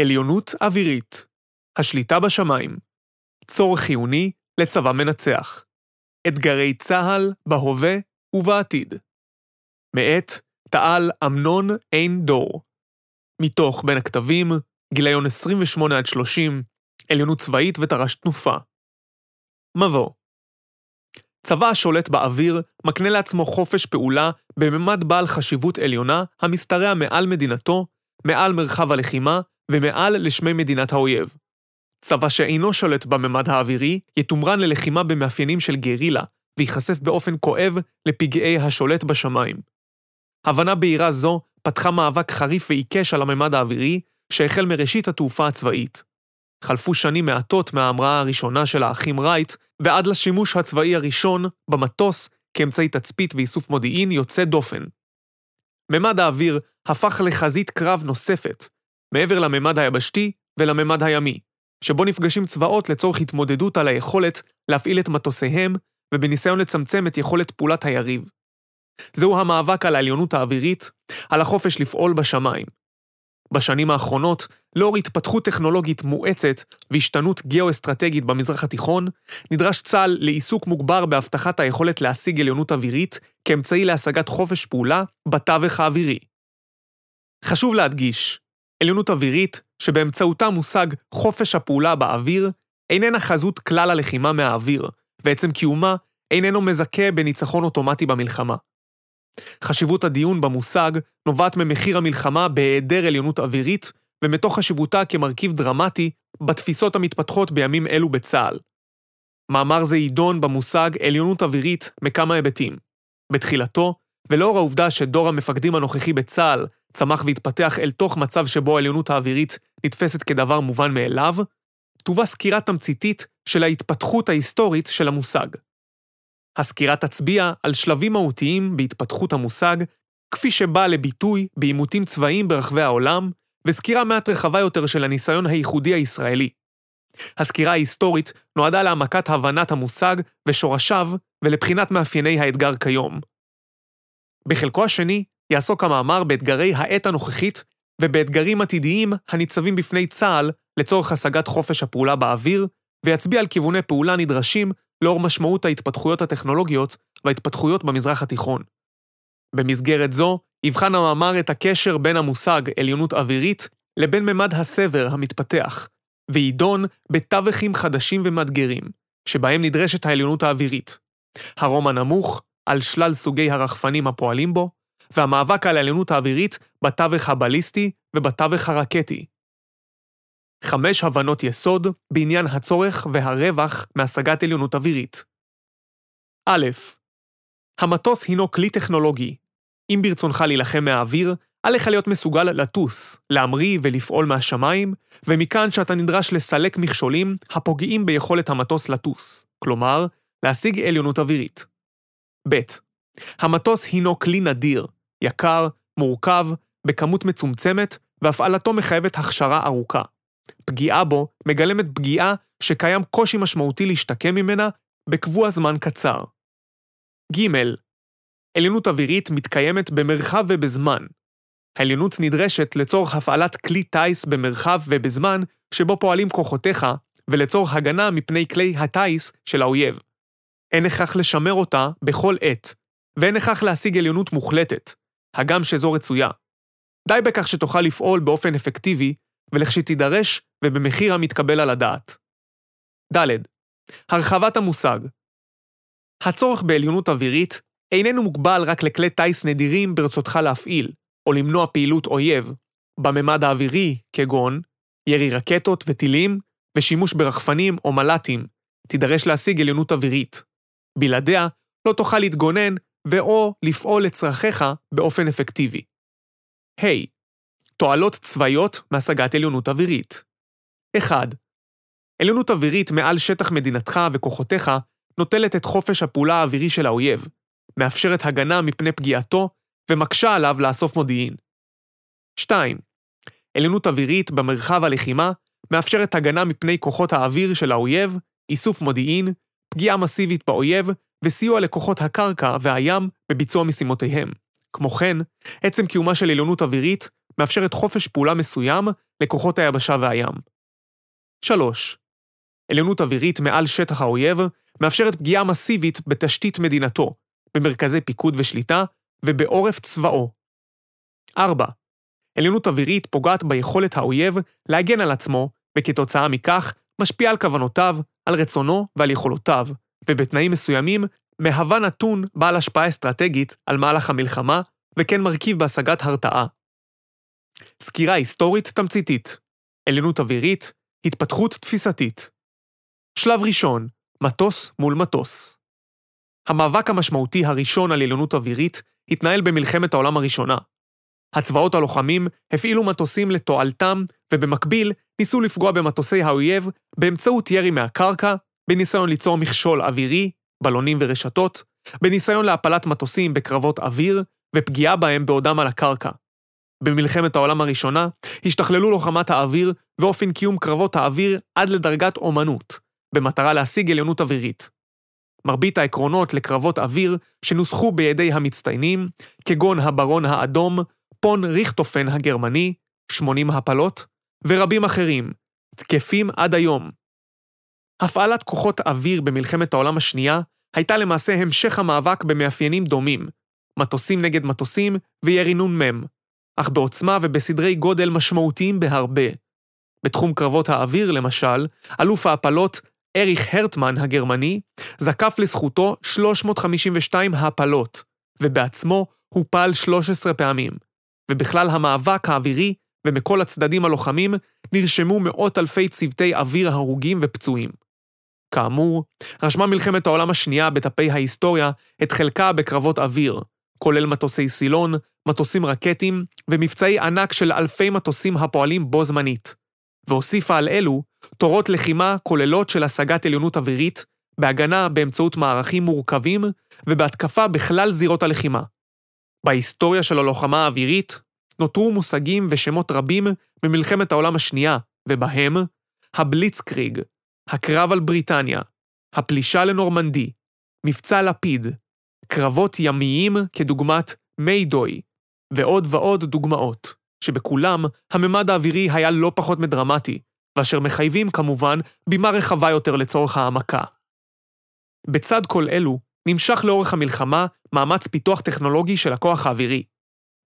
עליונות אווירית, השליטה בשמיים, צורך חיוני לצבא מנצח, אתגרי צה"ל בהווה ובעתיד. מאת תעל אמנון עין דור. מתוך בין הכתבים, גיליון 28 עד 30, עליונות צבאית ותר"ש תנופה. מבוא צבא השולט באוויר מקנה לעצמו חופש פעולה בממד בעל חשיבות עליונה המשתרע מעל מדינתו, מעל מרחב הלחימה ומעל לשמי מדינת האויב. צבא שאינו שולט בממד האווירי יתומרן ללחימה במאפיינים של גרילה, וייחשף באופן כואב לפגעי השולט בשמיים. הבנה בהירה זו פתחה מאבק חריף ועיקש על הממד האווירי, שהחל מראשית התעופה הצבאית. חלפו שנים מעטות מההמראה הראשונה של האחים רייט, ועד לשימוש הצבאי הראשון במטוס כאמצעי תצפית ואיסוף מודיעין יוצא דופן. ממד האוויר הפך לחזית קרב נוספת, מעבר לממד היבשתי ולממד הימי, שבו נפגשים צבאות לצורך התמודדות על היכולת להפעיל את מטוסיהם ובניסיון לצמצם את יכולת פעולת היריב. זהו המאבק על העליונות האווירית, על החופש לפעול בשמיים. בשנים האחרונות, לאור התפתחות טכנולוגית מואצת והשתנות גאו-אסטרטגית במזרח התיכון, נדרש צה"ל לעיסוק מוגבר בהבטחת היכולת להשיג עליונות אווירית כאמצעי להשגת חופש פעולה בתווך האווירי. חשוב להדגיש, עליונות אווירית, שבאמצעותה מושג חופש הפעולה באוויר, איננה חזות כלל הלחימה מהאוויר, ועצם קיומה איננו מזכה בניצחון אוטומטי במלחמה. חשיבות הדיון במושג נובעת ממחיר המלחמה בהיעדר עליונות אווירית, ומתוך חשיבותה כמרכיב דרמטי בתפיסות המתפתחות בימים אלו בצה"ל. מאמר זה יידון במושג עליונות אווירית מכמה היבטים. בתחילתו, ולאור העובדה שדור המפקדים הנוכחי בצה"ל צמח והתפתח אל תוך מצב שבו העליונות האווירית נתפסת כדבר מובן מאליו, תובא סקירה תמציתית של ההתפתחות ההיסטורית של המושג. הסקירה תצביע על שלבים מהותיים בהתפתחות המושג, כפי שבא לביטוי בעימותים צבאיים ברחבי העולם, וסקירה מעט רחבה יותר של הניסיון הייחודי הישראלי. הסקירה ההיסטורית נועדה להעמקת הבנת המושג ושורשיו ולבחינת מאפייני האתגר כיום. בחלקו השני יעסוק המאמר באתגרי העת הנוכחית ובאתגרים עתידיים הניצבים בפני צה"ל לצורך השגת חופש הפעולה באוויר, ויצביע על כיווני פעולה נדרשים לאור משמעות ההתפתחויות הטכנולוגיות וההתפתחויות במזרח התיכון. במסגרת זו, יבחן המאמר את הקשר בין המושג עליונות אווירית לבין ממד הסבר המתפתח, וידון בתווכים חדשים ומאתגרים, שבהם נדרשת העליונות האווירית. הרום הנמוך, על שלל סוגי הרחפנים הפועלים בו, והמאבק על העליונות האווירית בתווך הבליסטי ובתווך הרקטי. חמש הבנות יסוד בעניין הצורך והרווח מהשגת עליונות אווירית. א. המטוס הינו כלי טכנולוגי. אם ברצונך להילחם מהאוויר, עליך להיות מסוגל לטוס, להמריא ולפעול מהשמיים, ומכאן שאתה נדרש לסלק מכשולים הפוגעים ביכולת המטוס לטוס, כלומר, להשיג עליונות אווירית. ב. המטוס הינו כלי נדיר, יקר, מורכב, בכמות מצומצמת, והפעלתו מחייבת הכשרה ארוכה. פגיעה בו מגלמת פגיעה שקיים קושי משמעותי להשתקם ממנה בקבוע זמן קצר. ג. עליונות אווירית מתקיימת במרחב ובזמן. העליונות נדרשת לצורך הפעלת כלי טיס במרחב ובזמן שבו פועלים כוחותיך, ולצורך הגנה מפני כלי הטיס של האויב. אין הכרח לשמר אותה בכל עת, ואין הכרח להשיג עליונות מוחלטת, הגם שזו רצויה. די בכך שתוכל לפעול באופן אפקטיבי, ולכשתידרש ובמחיר המתקבל על הדעת. ד. הרחבת המושג הצורך בעליונות אווירית איננו מוגבל רק לכלי טיס נדירים ברצותך להפעיל, או למנוע פעילות אויב, בממד האווירי, כגון ירי רקטות וטילים, ושימוש ברחפנים או מל"טים, תידרש להשיג עליונות אווירית. בלעדיה, לא תוכל להתגונן ו/או לפעול לצרכיך באופן אפקטיבי. ה. Hey, תועלות צבאיות מהשגת עליונות אווירית. 1. עליונות אווירית מעל שטח מדינתך וכוחותיך נוטלת את חופש הפעולה האווירי של האויב, מאפשרת הגנה מפני פגיעתו ומקשה עליו לאסוף מודיעין. 2. עליונות אווירית במרחב הלחימה מאפשרת הגנה מפני כוחות האוויר של האויב, איסוף מודיעין, פגיעה מסיבית באויב וסיוע לכוחות הקרקע והים בביצוע משימותיהם, כמו כן, עצם קיומה של עליונות אווירית מאפשרת חופש פעולה מסוים לכוחות היבשה והים. 3. עליונות אווירית מעל שטח האויב מאפשרת פגיעה מסיבית בתשתית מדינתו, במרכזי פיקוד ושליטה ובעורף צבאו. 4. עליונות אווירית פוגעת ביכולת האויב להגן על עצמו, וכתוצאה מכך משפיעה על כוונותיו, על רצונו ועל יכולותיו, ובתנאים מסוימים מהווה נתון בעל השפעה אסטרטגית על מהלך המלחמה, וכן מרכיב בהשגת הרתעה. סקירה היסטורית תמציתית עליונות אווירית, התפתחות תפיסתית. שלב ראשון, מטוס מול מטוס. המאבק המשמעותי הראשון על עליונות אווירית התנהל במלחמת העולם הראשונה. הצבאות הלוחמים הפעילו מטוסים לתועלתם, ובמקביל ניסו לפגוע במטוסי האויב באמצעות ירי מהקרקע, בניסיון ליצור מכשול אווירי, בלונים ורשתות, בניסיון להפלת מטוסים בקרבות אוויר, ופגיעה בהם בעודם על הקרקע. במלחמת העולם הראשונה השתכללו לוחמת האוויר ואופן קיום קרבות האוויר עד לדרגת אומנות, במטרה להשיג עליונות אווירית. מרבית העקרונות לקרבות אוויר שנוסחו בידי המצטיינים, כגון הברון האדום, פון ריכטופן הגרמני, 80 הפלות, ורבים אחרים, תקפים עד היום. הפעלת כוחות אוויר במלחמת העולם השנייה הייתה למעשה המשך המאבק במאפיינים דומים, מטוסים נגד מטוסים וירי נ"מ, אך בעוצמה ובסדרי גודל משמעותיים בהרבה. בתחום קרבות האוויר, למשל, אלוף ההפלות אריך הרטמן הגרמני זקף לזכותו 352 הפלות, ובעצמו הופל 13 פעמים. ובכלל המאבק האווירי ומכל הצדדים הלוחמים נרשמו מאות אלפי צוותי אוויר הרוגים ופצועים. כאמור, רשמה מלחמת העולם השנייה בדפי ההיסטוריה את חלקה בקרבות אוויר, כולל מטוסי סילון, מטוסים רקטיים ומבצעי ענק של אלפי מטוסים הפועלים בו זמנית. והוסיפה על אלו תורות לחימה כוללות של השגת עליונות אווירית, בהגנה באמצעות מערכים מורכבים ובהתקפה בכלל זירות הלחימה. בהיסטוריה של הלוחמה האווירית נותרו מושגים ושמות רבים ממלחמת העולם השנייה, ובהם הבליצקריג, הקרב על בריטניה, הפלישה לנורמנדי, מבצע לפיד, קרבות ימיים כדוגמת מיידוי, ועוד ועוד דוגמאות, שבכולם הממד האווירי היה לא פחות מדרמטי, ואשר מחייבים כמובן בימה רחבה יותר לצורך העמקה. בצד כל אלו, נמשך לאורך המלחמה מאמץ פיתוח טכנולוגי של הכוח האווירי.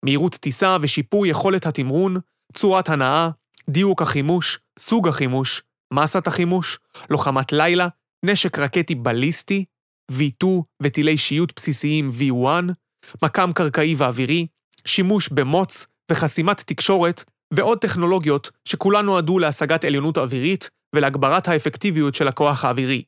מהירות טיסה ושיפור יכולת התמרון, צורת הנאה, דיוק החימוש, סוג החימוש, מסת החימוש, לוחמת לילה, נשק רקטי בליסטי, V2 וטילי שיוט בסיסיים V1, מקם קרקעי ואווירי, שימוש במוץ וחסימת תקשורת ועוד טכנולוגיות שכולן נועדו להשגת עליונות אווירית ולהגברת האפקטיביות של הכוח האווירי.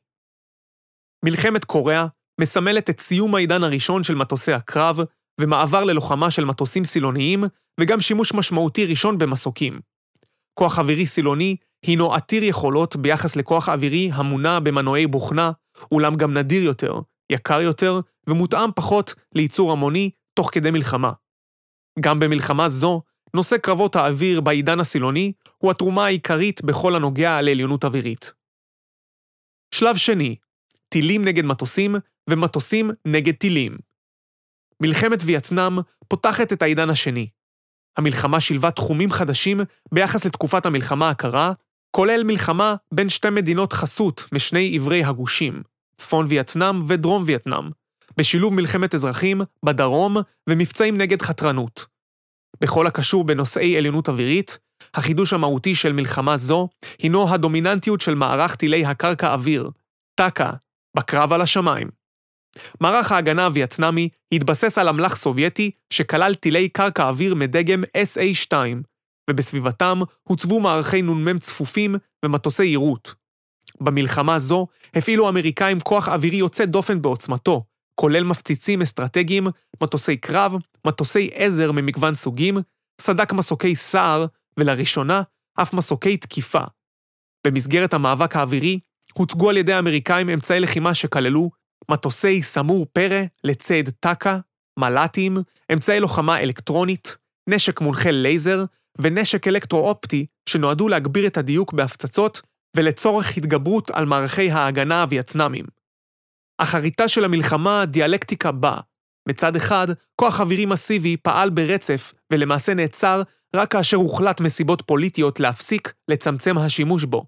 מלחמת קוריאה מסמלת את סיום העידן הראשון של מטוסי הקרב ומעבר ללוחמה של מטוסים סילוניים וגם שימוש משמעותי ראשון במסוקים. כוח אווירי סילוני הינו עתיר יכולות ביחס לכוח אווירי המונע במנועי בוכנה, אולם גם נדיר יותר, יקר יותר ומותאם פחות לייצור המוני תוך כדי מלחמה. גם במלחמה זו, נושא קרבות האוויר בעידן הסילוני הוא התרומה העיקרית בכל הנוגע לעליונות אווירית. שלב שני, טילים נגד מטוסים ומטוסים נגד טילים. מלחמת וייטנאם פותחת את העידן השני. המלחמה שילבה תחומים חדשים ביחס לתקופת המלחמה הקרה, כולל מלחמה בין שתי מדינות חסות משני עברי הגושים, צפון וייטנאם ודרום וייטנאם, בשילוב מלחמת אזרחים בדרום ומבצעים נגד חתרנות. בכל הקשור בנושאי עליונות אווירית, החידוש המהותי של מלחמה זו הינו הדומיננטיות של מערך טילי הקרקע-אוויר, טאקה, בקרב על השמיים. מערך ההגנה הווייטנאמי התבסס על אמל"ח סובייטי שכלל טילי קרקע-אוויר מדגם SA-2, ובסביבתם הוצבו מערכי נ"מ צפופים ומטוסי יירוט. במלחמה זו הפעילו האמריקאים כוח אווירי יוצא דופן בעוצמתו, כולל מפציצים אסטרטגיים, מטוסי קרב, מטוסי עזר ממגוון סוגים, סדק מסוקי סער, ולראשונה, אף מסוקי תקיפה. במסגרת המאבק האווירי, הוצגו על ידי האמריקאים אמצעי לחימה שכללו מטוסי סמור פרא לציד טקה, מל"טים, אמצעי לוחמה אלקטרונית, נשק מונחה לייזר ונשק אלקטרו-אופטי שנועדו להגביר את הדיוק בהפצצות ולצורך התגברות על מערכי ההגנה הווייטנאמים. אחריתה של המלחמה דיאלקטיקה באה, מצד אחד, כוח אווירי מסיבי פעל ברצף, ולמעשה נעצר רק כאשר הוחלט מסיבות פוליטיות להפסיק לצמצם השימוש בו.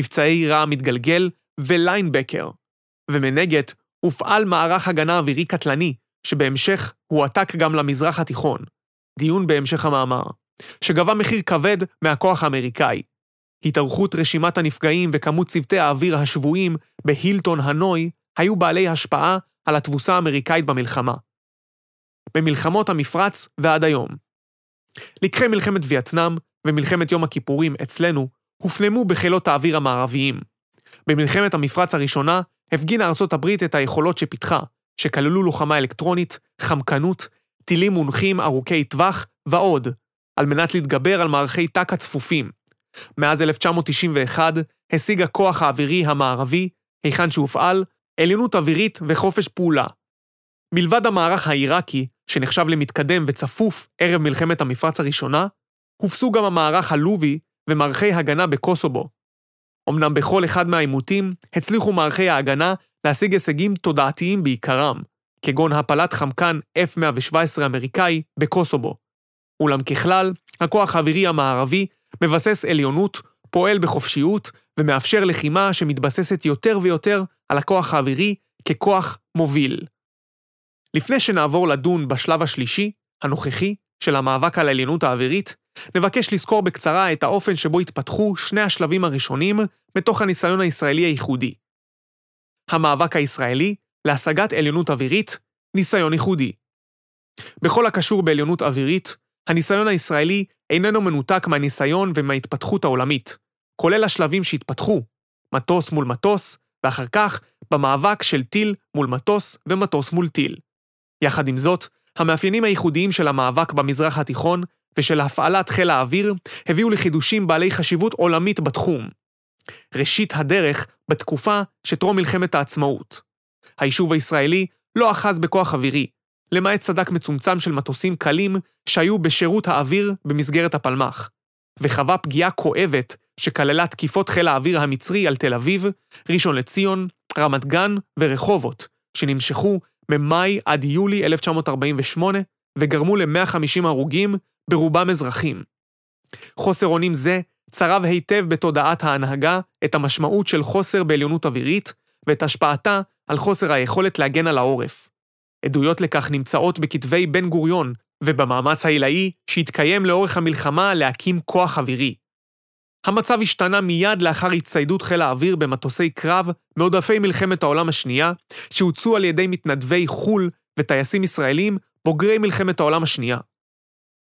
מבצעי רע מתגלגל וליינבקר. ומנגד, הופעל מערך הגנה אווירי קטלני, שבהמשך הועתק גם למזרח התיכון. דיון בהמשך המאמר. שגבה מחיר כבד מהכוח האמריקאי. התארכות רשימת הנפגעים וכמות צוותי האוויר השבויים בהילטון הנוי היו בעלי השפעה על התבוסה האמריקאית במלחמה. במלחמות המפרץ ועד היום. לקחי מלחמת וייטנאם ומלחמת יום הכיפורים אצלנו הופנמו בחילות האוויר המערביים. במלחמת המפרץ הראשונה הפגינה ארצות הברית את היכולות שפיתחה, שכללו לוחמה אלקטרונית, חמקנות, טילים מונחים ארוכי טווח ועוד, על מנת להתגבר על מערכי טק"א צפופים. מאז 1991 השיג הכוח האווירי המערבי, היכן שהופעל, עליונות אווירית וחופש פעולה. מלבד המערך העיראקי, שנחשב למתקדם וצפוף ערב מלחמת המפרץ הראשונה, הופסו גם המערך הלובי ומערכי הגנה בקוסובו. אמנם בכל אחד מהעימותים הצליחו מערכי ההגנה להשיג הישגים תודעתיים בעיקרם, כגון הפלת חמקן F-117 אמריקאי בקוסובו. אולם ככלל, הכוח האווירי המערבי מבסס עליונות, פועל בחופשיות ומאפשר לחימה שמתבססת יותר ויותר על הכוח האווירי ככוח מוביל. לפני שנעבור לדון בשלב השלישי, הנוכחי, של המאבק על העליונות האווירית, נבקש לזכור בקצרה את האופן שבו התפתחו שני השלבים הראשונים מתוך הניסיון הישראלי הייחודי. המאבק הישראלי להשגת עליונות אווירית, ניסיון ייחודי. בכל הקשור בעליונות אווירית, הניסיון הישראלי איננו מנותק מהניסיון ומההתפתחות העולמית, כולל השלבים שהתפתחו, מטוס מול מטוס, ואחר כך במאבק של טיל מול מטוס ומטוס מול טיל. יחד עם זאת, המאפיינים הייחודיים של המאבק במזרח התיכון ושל הפעלת חיל האוויר הביאו לחידושים בעלי חשיבות עולמית בתחום. ראשית הדרך בתקופה שטרום מלחמת העצמאות. היישוב הישראלי לא אחז בכוח אווירי, למעט סדק מצומצם של מטוסים קלים שהיו בשירות האוויר במסגרת הפלמ"ח, וחווה פגיעה כואבת שכללה תקיפות חיל האוויר המצרי על תל אביב, ראשון לציון, רמת גן ורחובות, שנמשכו ממאי עד יולי 1948 וגרמו ל-150 הרוגים, ברובם אזרחים. חוסר אונים זה צרב היטב בתודעת ההנהגה את המשמעות של חוסר בעליונות אווירית ואת השפעתה על חוסר היכולת להגן על העורף. עדויות לכך נמצאות בכתבי בן גוריון ובמאמץ העילאי שהתקיים לאורך המלחמה להקים כוח אווירי. המצב השתנה מיד לאחר הצטיידות חיל האוויר במטוסי קרב מעודפי מלחמת העולם השנייה, שהוצאו על ידי מתנדבי חו"ל וטייסים ישראלים בוגרי מלחמת העולם השנייה.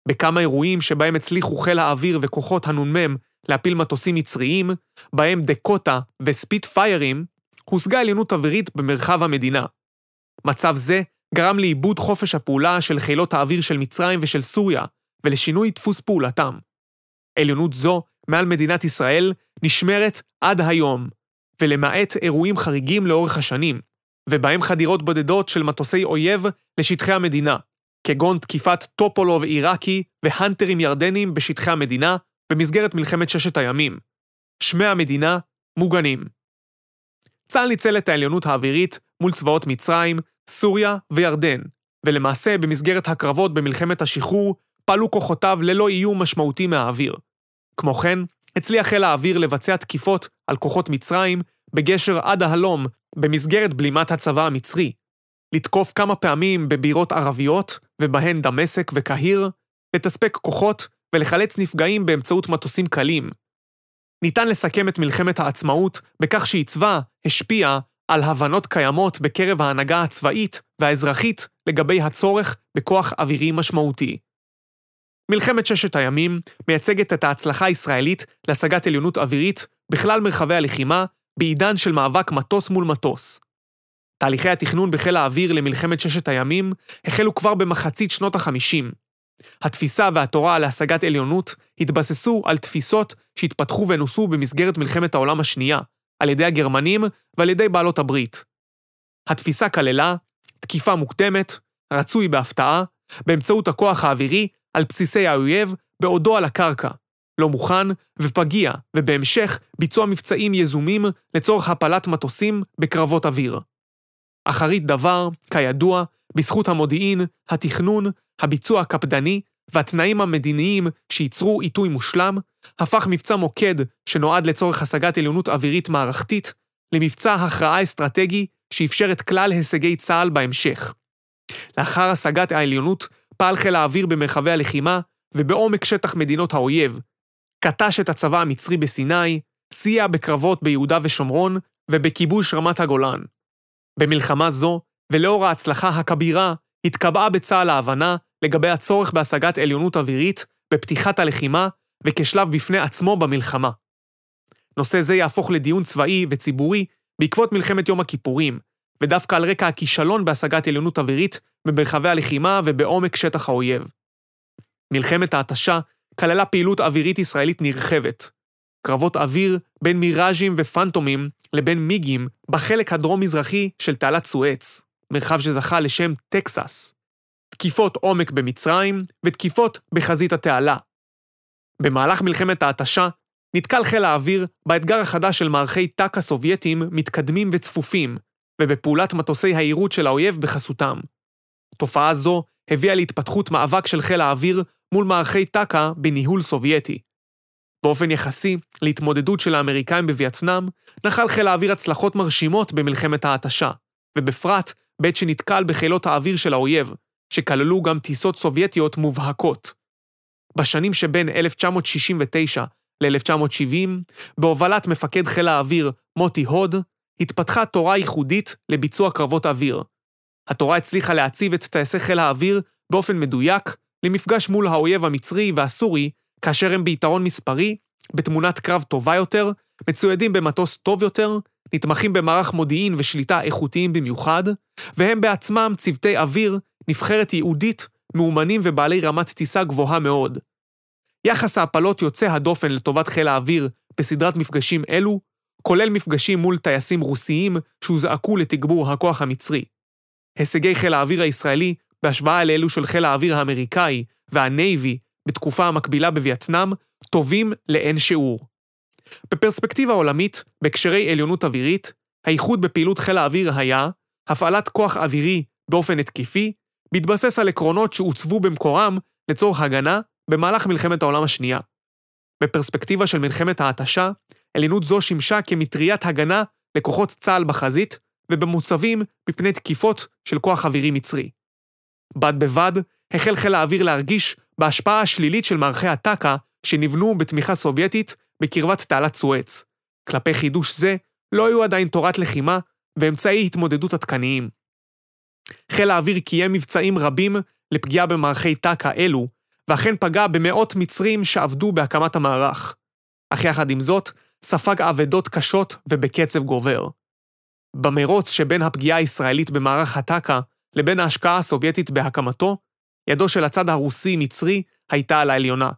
בכמה אירועים שבהם הצליחו חיל האוויר וכוחות הנ"מ להפיל מטוסים מצריים, בהם דקוטה וספיט פיירים, הושגה עליונות אווירית במרחב המדינה. מצב זה גרם לאיבוד חופש הפעולה של חילות האוויר של מצרים ושל סוריה, ולשינוי דפוס פעולתם. עליונות זו מעל מדינת ישראל נשמרת עד היום, ולמעט אירועים חריגים לאורך השנים, ובהם חדירות בודדות של מטוסי אויב לשטחי המדינה, כגון תקיפת טופולוב עיראקי והאנטרים ירדנים בשטחי המדינה במסגרת מלחמת ששת הימים. שמי המדינה מוגנים. צה"ל ניצל את העליונות האווירית מול צבאות מצרים, סוריה וירדן, ולמעשה במסגרת הקרבות במלחמת השחרור פעלו כוחותיו ללא איום משמעותי מהאוויר. כמו כן, הצליח חיל האוויר לבצע תקיפות על כוחות מצרים בגשר עד ההלום במסגרת בלימת הצבא המצרי, לתקוף כמה פעמים בבירות ערביות, ובהן דמשק וקהיר, לתספק כוחות ולחלץ נפגעים באמצעות מטוסים קלים. ניתן לסכם את מלחמת העצמאות בכך שעיצבה השפיעה על הבנות קיימות בקרב ההנהגה הצבאית והאזרחית לגבי הצורך בכוח אווירי משמעותי. מלחמת ששת הימים מייצגת את ההצלחה הישראלית להשגת עליונות אווירית בכלל מרחבי הלחימה בעידן של מאבק מטוס מול מטוס. תהליכי התכנון בחיל האוויר למלחמת ששת הימים החלו כבר במחצית שנות ה-50. התפיסה והתורה להשגת עליונות התבססו על תפיסות שהתפתחו ונוסו במסגרת מלחמת העולם השנייה, על ידי הגרמנים ועל ידי בעלות הברית. התפיסה כללה תקיפה מוקדמת, רצוי בהפתעה, באמצעות הכוח האווירי על בסיסי האויב בעודו על הקרקע, לא מוכן ופגיע, ובהמשך ביצוע מבצעים יזומים לצורך הפלת מטוסים בקרבות אוויר. אחרית דבר, כידוע, בזכות המודיעין, התכנון, הביצוע הקפדני והתנאים המדיניים שייצרו עיתוי מושלם, הפך מבצע מוקד שנועד לצורך השגת עליונות אווירית מערכתית, למבצע הכרעה אסטרטגי שאפשר את כלל הישגי צה"ל בהמשך. לאחר השגת העליונות, פעל חיל האוויר במרחבי הלחימה ובעומק שטח מדינות האויב, כתש את הצבא המצרי בסיני, סייע בקרבות ביהודה ושומרון ובכיבוש רמת הגולן. במלחמה זו, ולאור ההצלחה הכבירה, התקבעה בצה"ל ההבנה לגבי הצורך בהשגת עליונות אווירית בפתיחת הלחימה וכשלב בפני עצמו במלחמה. נושא זה יהפוך לדיון צבאי וציבורי בעקבות מלחמת יום הכיפורים, ודווקא על רקע הכישלון בהשגת עליונות אווירית במרחבי הלחימה ובעומק שטח האויב. מלחמת ההתשה כללה פעילות אווירית ישראלית נרחבת. קרבות אוויר בין מיראז'ים ופנטומים לבין מיגים בחלק הדרום-מזרחי של תעלת סואץ, מרחב שזכה לשם טקסס. תקיפות עומק במצרים ותקיפות בחזית התעלה. במהלך מלחמת ההתשה נתקל חיל האוויר באתגר החדש של מערכי טק"א סובייטיים מתקדמים וצפופים, ובפעולת מטוסי היירוט של האויב בחסותם. תופעה זו הביאה להתפתחות מאבק של חיל האוויר מול מערכי טק"א בניהול סובייטי. באופן יחסי להתמודדות של האמריקאים בווייטנאם, נחל חיל האוויר הצלחות מרשימות במלחמת ההתשה, ובפרט בעת שנתקל בחילות האוויר של האויב, שכללו גם טיסות סובייטיות מובהקות. בשנים שבין 1969 ל-1970, בהובלת מפקד חיל האוויר מוטי הוד, התפתחה תורה ייחודית לביצוע קרבות אוויר. התורה הצליחה להציב את טייסי חיל האוויר באופן מדויק למפגש מול האויב המצרי והסורי, כאשר הם ביתרון מספרי, בתמונת קרב טובה יותר, מצוידים במטוס טוב יותר, נתמכים במערך מודיעין ושליטה איכותיים במיוחד, והם בעצמם צוותי אוויר, נבחרת ייעודית, מאומנים ובעלי רמת טיסה גבוהה מאוד. יחס ההפלות יוצא הדופן לטובת חיל האוויר בסדרת מפגשים אלו, כולל מפגשים מול טייסים רוסיים שהוזעקו לתגבור הכוח המצרי. הישגי חיל האוויר הישראלי בהשוואה לאלו של חיל האוויר האמריקאי והנייבי בתקופה המקבילה בווייטנאם, טובים לאין שיעור. בפרספקטיבה עולמית, בהקשרי עליונות אווירית, הייחוד בפעילות חיל האוויר היה הפעלת כוח אווירי באופן התקפי, בהתבסס על עקרונות שהוצבו במקורם לצורך הגנה במהלך מלחמת העולם השנייה. בפרספקטיבה של מלחמת ההתשה, עליונות זו שימשה כמטריית הגנה לכוחות צה"ל בחזית, ובמוצבים מפני תקיפות של כוח אווירי מצרי. בד בבד, החל חיל האוויר להרגיש בהשפעה השלילית של מערכי הטאקה שנבנו בתמיכה סובייטית בקרבת תעלת סואץ. כלפי חידוש זה לא היו עדיין תורת לחימה ואמצעי התמודדות עדכניים. חיל האוויר קיים מבצעים רבים לפגיעה במערכי טאקה אלו, ואכן פגע במאות מצרים שעבדו בהקמת המערך. אך יחד עם זאת, ספג אבדות קשות ובקצב גובר. במרוץ שבין הפגיעה הישראלית במערך הטאקה לבין ההשקעה הסובייטית בהקמתו, ידו של הצד הרוסי-מצרי הייתה על העליונה,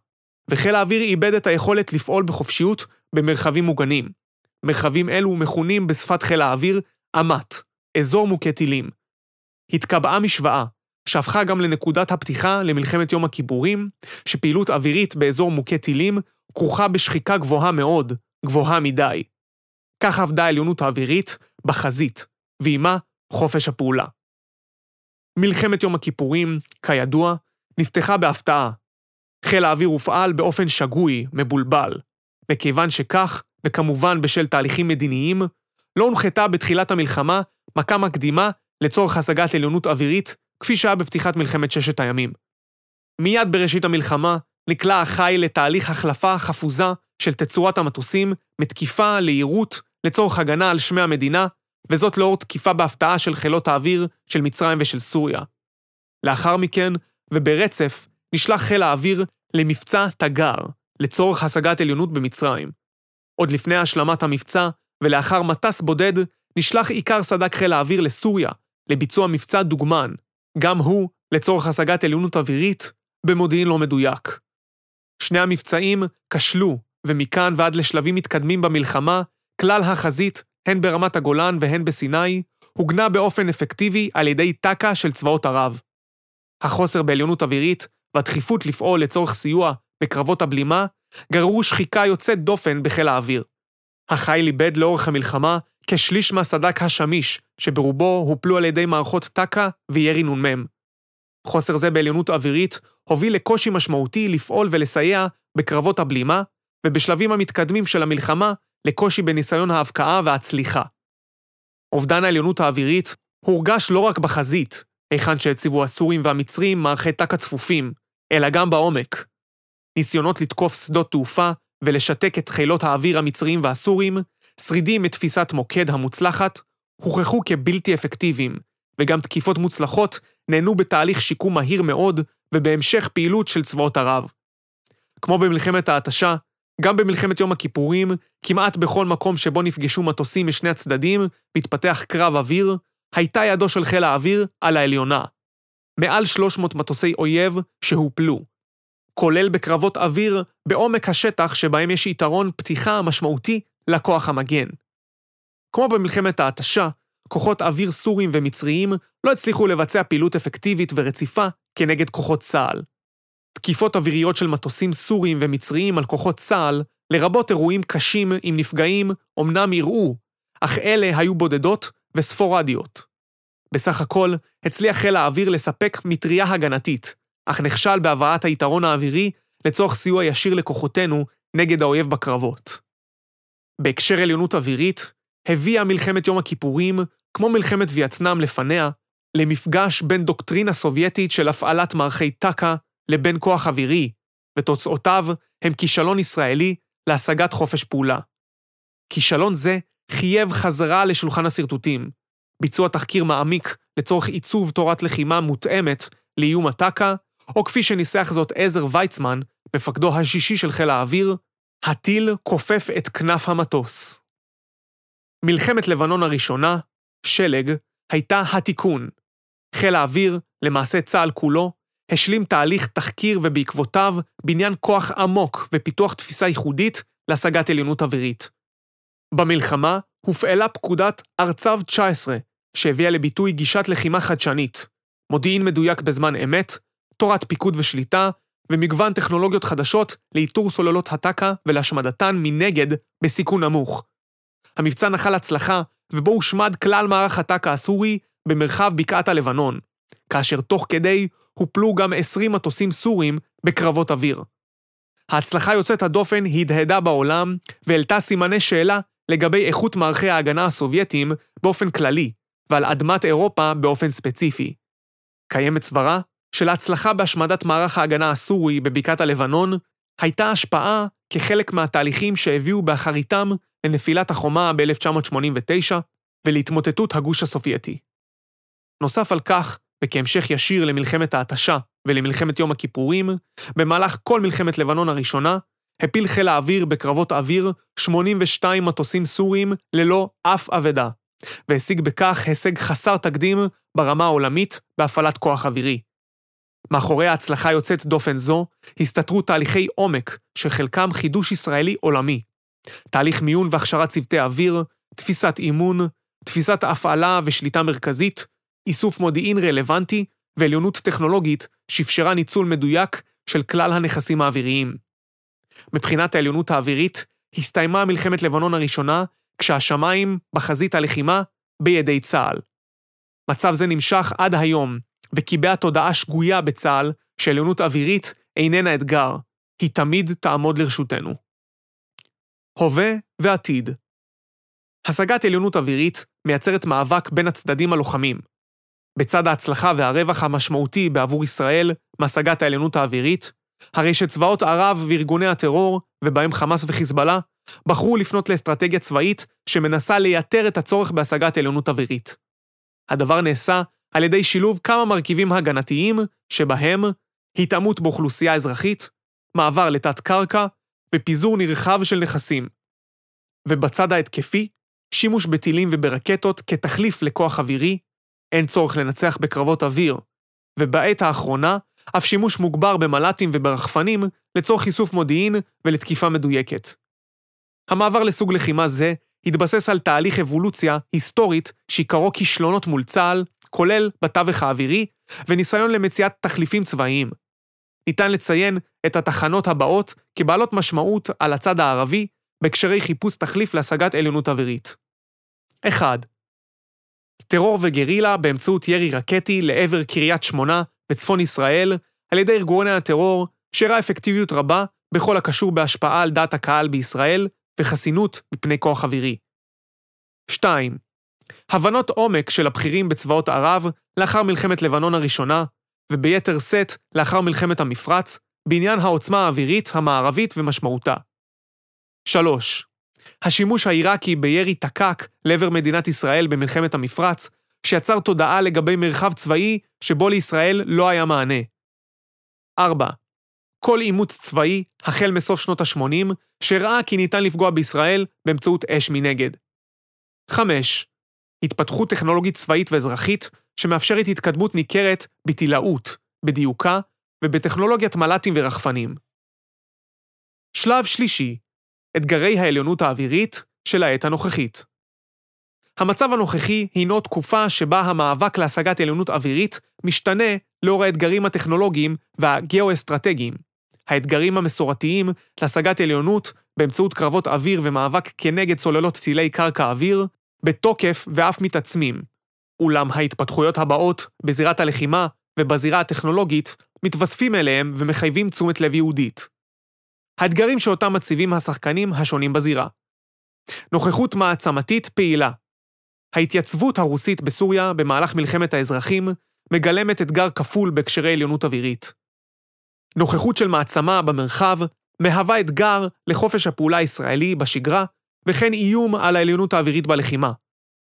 וחיל האוויר איבד את היכולת לפעול בחופשיות במרחבים מוגנים. מרחבים אלו מכונים בשפת חיל האוויר אמ"ט, אזור מוכה טילים. התקבעה משוואה, שהפכה גם לנקודת הפתיחה למלחמת יום הכיפורים, שפעילות אווירית באזור מוכה טילים כרוכה בשחיקה גבוהה מאוד, גבוהה מדי. כך עבדה העליונות האווירית בחזית, ועימה חופש הפעולה. מלחמת יום הכיפורים, כידוע, נפתחה בהפתעה. חיל האוויר הופעל באופן שגוי, מבולבל. מכיוון שכך, וכמובן בשל תהליכים מדיניים, לא הונחתה בתחילת המלחמה מכה מקדימה לצורך השגת עליונות אווירית, כפי שהיה בפתיחת מלחמת ששת הימים. מיד בראשית המלחמה נקלע החיל לתהליך החלפה חפוזה של תצורת המטוסים מתקיפה ליהירות לצורך הגנה על שמי המדינה וזאת לאור תקיפה בהפתעה של חילות האוויר של מצרים ושל סוריה. לאחר מכן, וברצף, נשלח חיל האוויר למבצע תגר, לצורך השגת עליונות במצרים. עוד לפני השלמת המבצע, ולאחר מטס בודד, נשלח עיקר סד"כ חיל האוויר לסוריה, לביצוע מבצע דוגמן, גם הוא לצורך השגת עליונות אווירית, במודיעין לא מדויק. שני המבצעים כשלו, ומכאן ועד לשלבים מתקדמים במלחמה, כלל החזית הן ברמת הגולן והן בסיני, הוגנה באופן אפקטיבי על ידי טק"א של צבאות ערב. החוסר בעליונות אווירית והדחיפות לפעול לצורך סיוע בקרבות הבלימה גררו שחיקה יוצאת דופן בחיל האוויר. החיל איבד לאורך המלחמה כשליש מהסד"כ השמיש, שברובו הופלו על ידי מערכות טק"א וירי נ"מ. חוסר זה בעליונות אווירית הוביל לקושי משמעותי לפעול ולסייע בקרבות הבלימה, ובשלבים המתקדמים של המלחמה, לקושי בניסיון ההבקעה והצליחה. אובדן העליונות האווירית הורגש לא רק בחזית, היכן שהציבו הסורים והמצרים מערכי טק"א צפופים, אלא גם בעומק. ניסיונות לתקוף שדות תעופה ולשתק את חילות האוויר המצריים והסורים, שרידים מתפיסת מוקד המוצלחת, הוכחו כבלתי אפקטיביים, וגם תקיפות מוצלחות נהנו בתהליך שיקום מהיר מאוד ובהמשך פעילות של צבאות ערב. כמו במלחמת ההתשה, גם במלחמת יום הכיפורים, כמעט בכל מקום שבו נפגשו מטוסים משני הצדדים, והתפתח קרב אוויר, הייתה ידו של חיל האוויר על העליונה. מעל 300 מטוסי אויב שהופלו, כולל בקרבות אוויר בעומק השטח שבהם יש יתרון פתיחה משמעותי לכוח המגן. כמו במלחמת ההתשה, כוחות אוויר סורים ומצריים לא הצליחו לבצע פעילות אפקטיבית ורציפה כנגד כוחות צה"ל. תקיפות אוויריות של מטוסים סוריים ומצריים על כוחות צה"ל, לרבות אירועים קשים עם נפגעים, אמנם אירעו, אך אלה היו בודדות וספורדיות. בסך הכל, הצליח חיל האוויר לספק מטריה הגנתית, אך נכשל בהבאת היתרון האווירי לצורך סיוע ישיר לכוחותינו נגד האויב בקרבות. בהקשר עליונות אווירית, הביאה מלחמת יום הכיפורים, כמו מלחמת וייטנאם לפניה, למפגש בין דוקטרינה סובייטית של הפעלת מערכי טק"א לבין כוח אווירי, ותוצאותיו הם כישלון ישראלי להשגת חופש פעולה. כישלון זה חייב חזרה לשולחן השרטוטים, ביצוע תחקיר מעמיק לצורך עיצוב תורת לחימה מותאמת לאיום הטק"א, או כפי שניסח זאת עזר ויצמן, מפקדו השישי של חיל האוויר, הטיל כופף את כנף המטוס. מלחמת לבנון הראשונה, שלג, הייתה התיקון. חיל האוויר, למעשה צה"ל כולו, השלים תהליך תחקיר ובעקבותיו בניין כוח עמוק ופיתוח תפיסה ייחודית להשגת עליונות אווירית. במלחמה הופעלה פקודת ארצב 19, שהביאה לביטוי גישת לחימה חדשנית, מודיעין מדויק בזמן אמת, תורת פיקוד ושליטה, ומגוון טכנולוגיות חדשות לאיתור סוללות הטק"א ולהשמדתן מנגד בסיכון נמוך. המבצע נחל הצלחה, ובו הושמד כלל מערך הטק"א הסורי במרחב בקעת הלבנון, כאשר תוך כדי הופלו גם 20 מטוסים סורים בקרבות אוויר. ההצלחה יוצאת הדופן הדהדה בעולם, והעלתה סימני שאלה לגבי איכות מערכי ההגנה הסובייטיים באופן כללי, ועל אדמת אירופה באופן ספציפי. קיימת סברה שלהצלחה בהשמדת מערך ההגנה הסורי בבקעת הלבנון הייתה השפעה כחלק מהתהליכים שהביאו באחריתם לנפילת החומה ב-1989 ולהתמוטטות הגוש הסובייטי. נוסף על כך, וכהמשך ישיר למלחמת ההתשה ולמלחמת יום הכיפורים, במהלך כל מלחמת לבנון הראשונה, הפיל חיל האוויר בקרבות אוויר 82 מטוסים סוריים ללא אף אבדה, והשיג בכך הישג חסר תקדים ברמה העולמית בהפעלת כוח אווירי. מאחורי ההצלחה יוצאת דופן זו, הסתתרו תהליכי עומק, שחלקם חידוש ישראלי עולמי. תהליך מיון והכשרת צוותי אוויר, תפיסת אימון, תפיסת הפעלה ושליטה מרכזית, איסוף מודיעין רלוונטי ועליונות טכנולוגית שאפשרה ניצול מדויק של כלל הנכסים האוויריים. מבחינת העליונות האווירית, הסתיימה מלחמת לבנון הראשונה, כשהשמיים בחזית הלחימה בידי צה"ל. מצב זה נמשך עד היום, וקיבע תודעה שגויה בצה"ל שעליונות אווירית איננה אתגר, היא תמיד תעמוד לרשותנו. הווה ועתיד השגת עליונות אווירית מייצרת מאבק בין הצדדים הלוחמים. בצד ההצלחה והרווח המשמעותי בעבור ישראל מהשגת העליונות האווירית, הרי שצבאות ערב וארגוני הטרור, ובהם חמאס וחיזבאללה, בחרו לפנות לאסטרטגיה צבאית שמנסה לייתר את הצורך בהשגת עליונות אווירית. הדבר נעשה על ידי שילוב כמה מרכיבים הגנתיים, שבהם התאמות באוכלוסייה אזרחית, מעבר לתת-קרקע ופיזור נרחב של נכסים. ובצד ההתקפי, שימוש בטילים וברקטות כתחליף לכוח אווירי, אין צורך לנצח בקרבות אוויר, ובעת האחרונה, אף שימוש מוגבר במל"טים וברחפנים לצורך איסוף מודיעין ולתקיפה מדויקת. המעבר לסוג לחימה זה התבסס על תהליך אבולוציה היסטורית שעיקרו כישלונות מול צה"ל, כולל בתווך האווירי, וניסיון למציאת תחליפים צבאיים. ניתן לציין את התחנות הבאות כבעלות משמעות על הצד הערבי, בהקשרי חיפוש תחליף להשגת עליונות אווירית. 1. טרור וגרילה באמצעות ירי רקטי לעבר קריית שמונה בצפון ישראל על ידי ארגוני הטרור, שהראה אפקטיביות רבה בכל הקשור בהשפעה על דעת הקהל בישראל וחסינות מפני כוח אווירי. 2. הבנות עומק של הבכירים בצבאות ערב לאחר מלחמת לבנון הראשונה, וביתר שאת לאחר מלחמת המפרץ, בעניין העוצמה האווירית המערבית ומשמעותה. 3. השימוש העיראקי בירי תק"ק לעבר מדינת ישראל במלחמת המפרץ, שיצר תודעה לגבי מרחב צבאי שבו לישראל לא היה מענה. 4. כל עימות צבאי, החל מסוף שנות ה-80, שהראה כי ניתן לפגוע בישראל באמצעות אש מנגד. 5. התפתחות טכנולוגית צבאית ואזרחית שמאפשרת התקדמות ניכרת בטילאות, בדיוקה ובטכנולוגיית מל"טים ורחפנים. שלב שלישי, אתגרי העליונות האווירית של העת הנוכחית. המצב הנוכחי הינו תקופה שבה המאבק להשגת עליונות אווירית משתנה לאור האתגרים הטכנולוגיים והגיאו-אסטרטגיים. האתגרים המסורתיים להשגת עליונות באמצעות קרבות אוויר ומאבק כנגד סוללות טילי קרקע-אוויר, בתוקף ואף מתעצמים. אולם ההתפתחויות הבאות בזירת הלחימה ובזירה הטכנולוגית מתווספים אליהם ומחייבים תשומת לב יהודית. האתגרים שאותם מציבים השחקנים השונים בזירה. נוכחות מעצמתית פעילה. ההתייצבות הרוסית בסוריה במהלך מלחמת האזרחים מגלמת אתגר כפול בהקשרי עליונות אווירית. נוכחות של מעצמה במרחב מהווה אתגר לחופש הפעולה הישראלי בשגרה, וכן איום על העליונות האווירית בלחימה.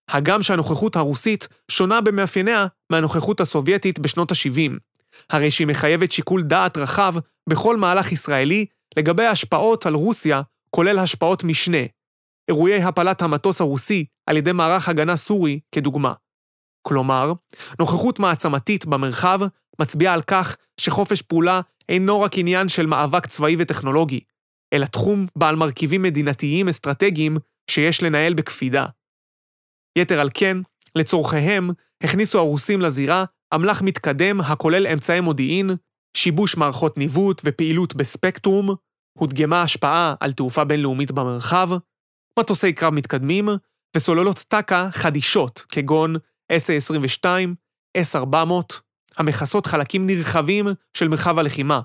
הגם שהנוכחות הרוסית שונה במאפייניה מהנוכחות הסובייטית בשנות ה-70, הרי שהיא מחייבת שיקול דעת רחב בכל מהלך ישראלי לגבי ההשפעות על רוסיה, כולל השפעות משנה, אירועי הפלת המטוס הרוסי על ידי מערך הגנה סורי כדוגמה. כלומר, נוכחות מעצמתית במרחב מצביעה על כך שחופש פעולה אינו רק עניין של מאבק צבאי וטכנולוגי, אלא תחום בעל מרכיבים מדינתיים אסטרטגיים שיש לנהל בקפידה. יתר על כן, לצורכיהם, הכניסו הרוסים לזירה אמל"ח מתקדם הכולל אמצעי מודיעין, שיבוש מערכות ניווט ופעילות בספקטרום, הודגמה השפעה על תעופה בינלאומית במרחב, מטוסי קרב מתקדמים וסוללות טק"א חדישות כגון SA-22, S-400, המכסות חלקים נרחבים של מרחב הלחימה.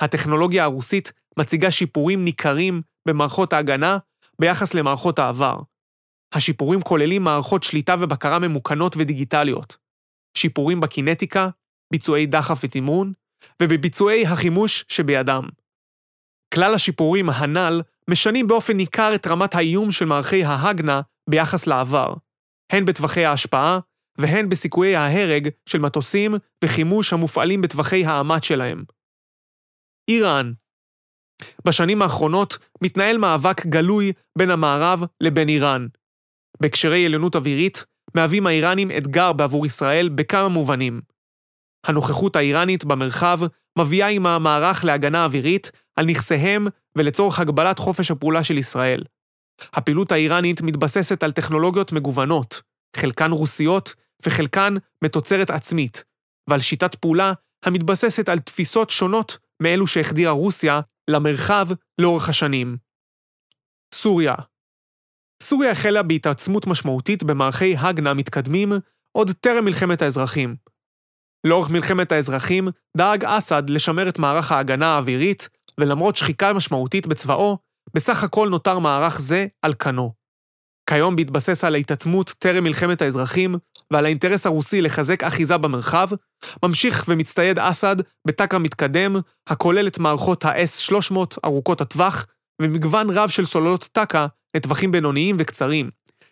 הטכנולוגיה הרוסית מציגה שיפורים ניכרים במערכות ההגנה ביחס למערכות העבר. השיפורים כוללים מערכות שליטה ובקרה ממוכנות ודיגיטליות, שיפורים בקינטיקה, ביצועי דחף ותמרון, ובביצועי החימוש שבידם. כלל השיפורים הנ"ל משנים באופן ניכר את רמת האיום של מערכי ההגנה ביחס לעבר, הן בטווחי ההשפעה והן בסיכויי ההרג של מטוסים וחימוש המופעלים בטווחי האמ"ט שלהם. איראן בשנים האחרונות מתנהל מאבק גלוי בין המערב לבין איראן. בהקשרי עליונות אווירית, מהווים האיראנים אתגר בעבור ישראל בכמה מובנים. הנוכחות האיראנית במרחב מביאה עמה מערך להגנה אווירית על נכסיהם ולצורך הגבלת חופש הפעולה של ישראל. הפעילות האיראנית מתבססת על טכנולוגיות מגוונות, חלקן רוסיות וחלקן מתוצרת עצמית, ועל שיטת פעולה המתבססת על תפיסות שונות מאלו שהחדירה רוסיה למרחב לאורך השנים. סוריה סוריה החלה בהתעצמות משמעותית במערכי הגנה מתקדמים עוד טרם מלחמת האזרחים. לאורך מלחמת האזרחים דאג אסד לשמר את מערך ההגנה האווירית, ולמרות שחיקה משמעותית בצבאו, בסך הכל נותר מערך זה על כנו. כיום בהתבסס על ההתעצמות טרם מלחמת האזרחים ועל האינטרס הרוסי לחזק אחיזה במרחב, ממשיך ומצטייד אסד בטק"א מתקדם, הכולל את מערכות ה-S-300 ארוכות הטווח, ומגוון רב של סוללות טק"א לטווחים בינוניים וקצרים,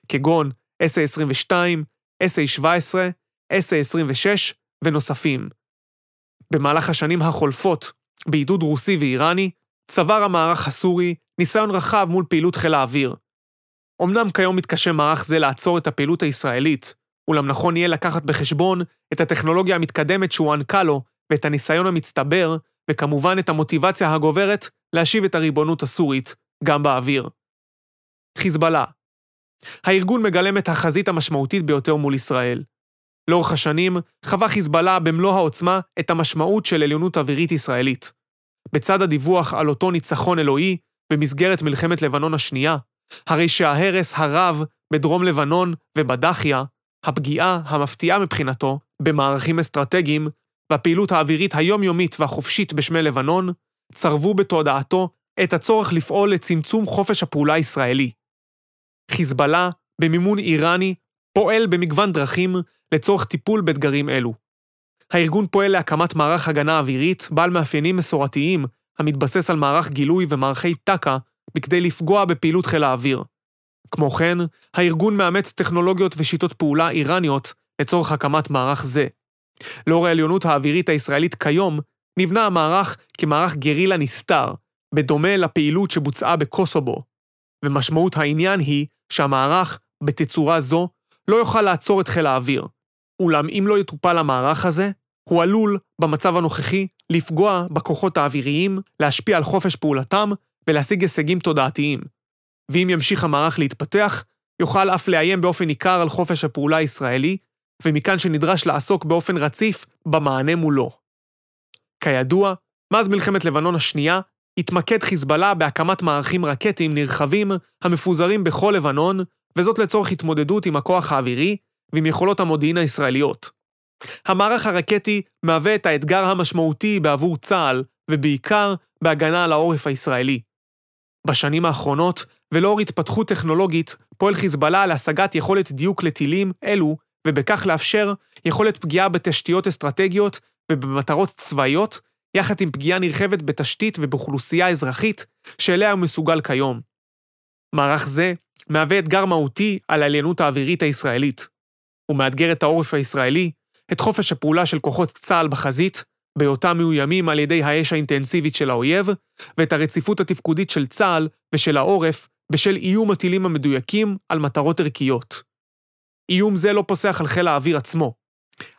כגון SA-22, SA-17, SA-26 ונוספים. במהלך השנים החולפות, בעידוד רוסי ואיראני, צבר המערך הסורי ניסיון רחב מול פעילות חיל האוויר. אמנם כיום מתקשה מערך זה לעצור את הפעילות הישראלית, אולם נכון יהיה לקחת בחשבון את הטכנולוגיה המתקדמת שהוענקה לו ואת הניסיון המצטבר, וכמובן את המוטיבציה הגוברת להשיב את הריבונות הסורית, גם באוויר. חיזבאללה הארגון מגלם את החזית המשמעותית ביותר מול ישראל. לאורך השנים חווה חיזבאללה במלוא העוצמה את המשמעות של עליונות אווירית ישראלית. בצד הדיווח על אותו ניצחון אלוהי במסגרת מלחמת לבנון השנייה, הרי שההרס הרב בדרום לבנון ובדחיה, הפגיעה המפתיעה מבחינתו במערכים אסטרטגיים והפעילות האווירית היומיומית והחופשית בשמי לבנון, צרבו בתודעתו את הצורך לפעול לצמצום חופש הפעולה הישראלי. חיזבאללה, במימון איראני, פועל במגוון דרכים לצורך טיפול באתגרים אלו. הארגון פועל להקמת מערך הגנה אווירית בעל מאפיינים מסורתיים, המתבסס על מערך גילוי ומערכי טק"א, בכדי לפגוע בפעילות חיל האוויר. כמו כן, הארגון מאמץ טכנולוגיות ושיטות פעולה איראניות לצורך הקמת מערך זה. לאור העליונות האווירית הישראלית כיום, נבנה המערך כמערך גרילה נסתר, בדומה לפעילות שבוצעה בקוסובו. ומשמעות העניין היא שהמערך, בתצורה זו, לא יוכל לעצור את חיל האוויר. אולם אם לא יטופל המערך הזה, הוא עלול, במצב הנוכחי, לפגוע בכוחות האוויריים, להשפיע על חופש פעולתם ולהשיג הישגים תודעתיים. ואם ימשיך המערך להתפתח, יוכל אף לאיים באופן ניכר על חופש הפעולה הישראלי, ומכאן שנדרש לעסוק באופן רציף במענה מולו. כידוע, מאז מלחמת לבנון השנייה, התמקד חיזבאללה בהקמת מערכים רקטיים נרחבים המפוזרים בכל לבנון, וזאת לצורך התמודדות עם הכוח האווירי ועם יכולות המודיעין הישראליות. המערך הרקטי מהווה את האתגר המשמעותי בעבור צה"ל, ובעיקר בהגנה על העורף הישראלי. בשנים האחרונות, ולאור התפתחות טכנולוגית, פועל חיזבאללה להשגת יכולת דיוק לטילים אלו, ובכך לאפשר יכולת פגיעה בתשתיות אסטרטגיות ובמטרות צבאיות, יחד עם פגיעה נרחבת בתשתית ובאוכלוסייה אזרחית, שאליה הוא מסוגל כיום. מערך זה מהווה אתגר מהותי על העליינות האווירית הישראלית. הוא מאתגר את העורף הישראלי, את חופש הפעולה של כוחות צה"ל בחזית, בהיותם מאוימים על ידי האש האינטנסיבית של האויב, ואת הרציפות התפקודית של צה"ל ושל העורף בשל איום הטילים המדויקים על מטרות ערכיות. איום זה לא פוסח על חיל האוויר עצמו,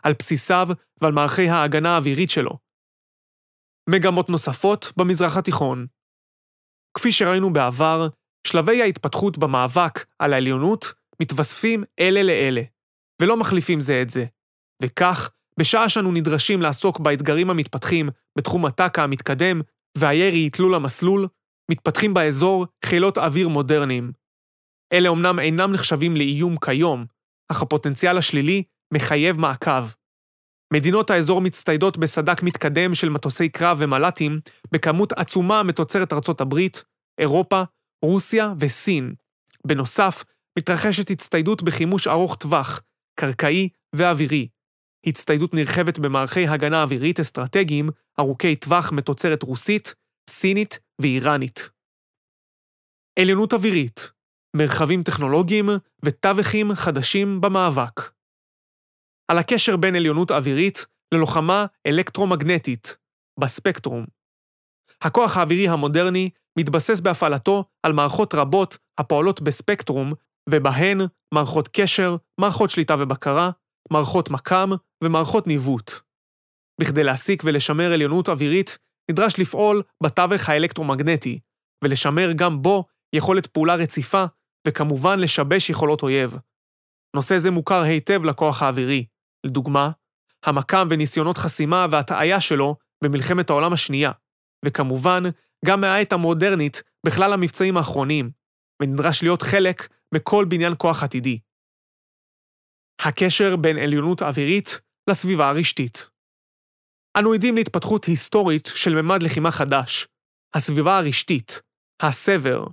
על בסיסיו ועל מערכי ההגנה האווירית שלו. מגמות נוספות במזרח התיכון. כפי שראינו בעבר, שלבי ההתפתחות במאבק על העליונות מתווספים אלה לאלה, ולא מחליפים זה את זה. וכך, בשעה שאנו נדרשים לעסוק באתגרים המתפתחים בתחום הטק"א המתקדם והירי תלול המסלול, מתפתחים באזור חילות אוויר מודרניים. אלה אמנם אינם נחשבים לאיום כיום, אך הפוטנציאל השלילי מחייב מעקב. מדינות האזור מצטיידות בסד"כ מתקדם של מטוסי קרב ומל"טים בכמות עצומה מתוצרת ארצות הברית, אירופה, רוסיה וסין. בנוסף, מתרחשת הצטיידות בחימוש ארוך טווח, קרקעי ואווירי. הצטיידות נרחבת במערכי הגנה אווירית אסטרטגיים ארוכי טווח מתוצרת רוסית, סינית ואיראנית. עליונות אווירית, מרחבים טכנולוגיים וטווחים חדשים במאבק. על הקשר בין עליונות אווירית ללוחמה אלקטרומגנטית, בספקטרום. הכוח האווירי המודרני מתבסס בהפעלתו על מערכות רבות הפועלות בספקטרום, ובהן מערכות קשר, מערכות שליטה ובקרה, מערכות מקם ומערכות ניווט. בכדי להסיק ולשמר עליונות אווירית, נדרש לפעול בתווך האלקטרומגנטי, ולשמר גם בו יכולת פעולה רציפה, וכמובן לשבש יכולות אויב. נושא זה מוכר היטב לכוח האווירי. לדוגמה, המקם וניסיונות חסימה והטעיה שלו במלחמת העולם השנייה, וכמובן, גם מהעת המודרנית בכלל המבצעים האחרונים, ונדרש להיות חלק מכל בניין כוח עתידי. הקשר בין עליונות אווירית לסביבה הרשתית. אנו עדים להתפתחות היסטורית של ממד לחימה חדש, הסביבה הרשתית, הסבר.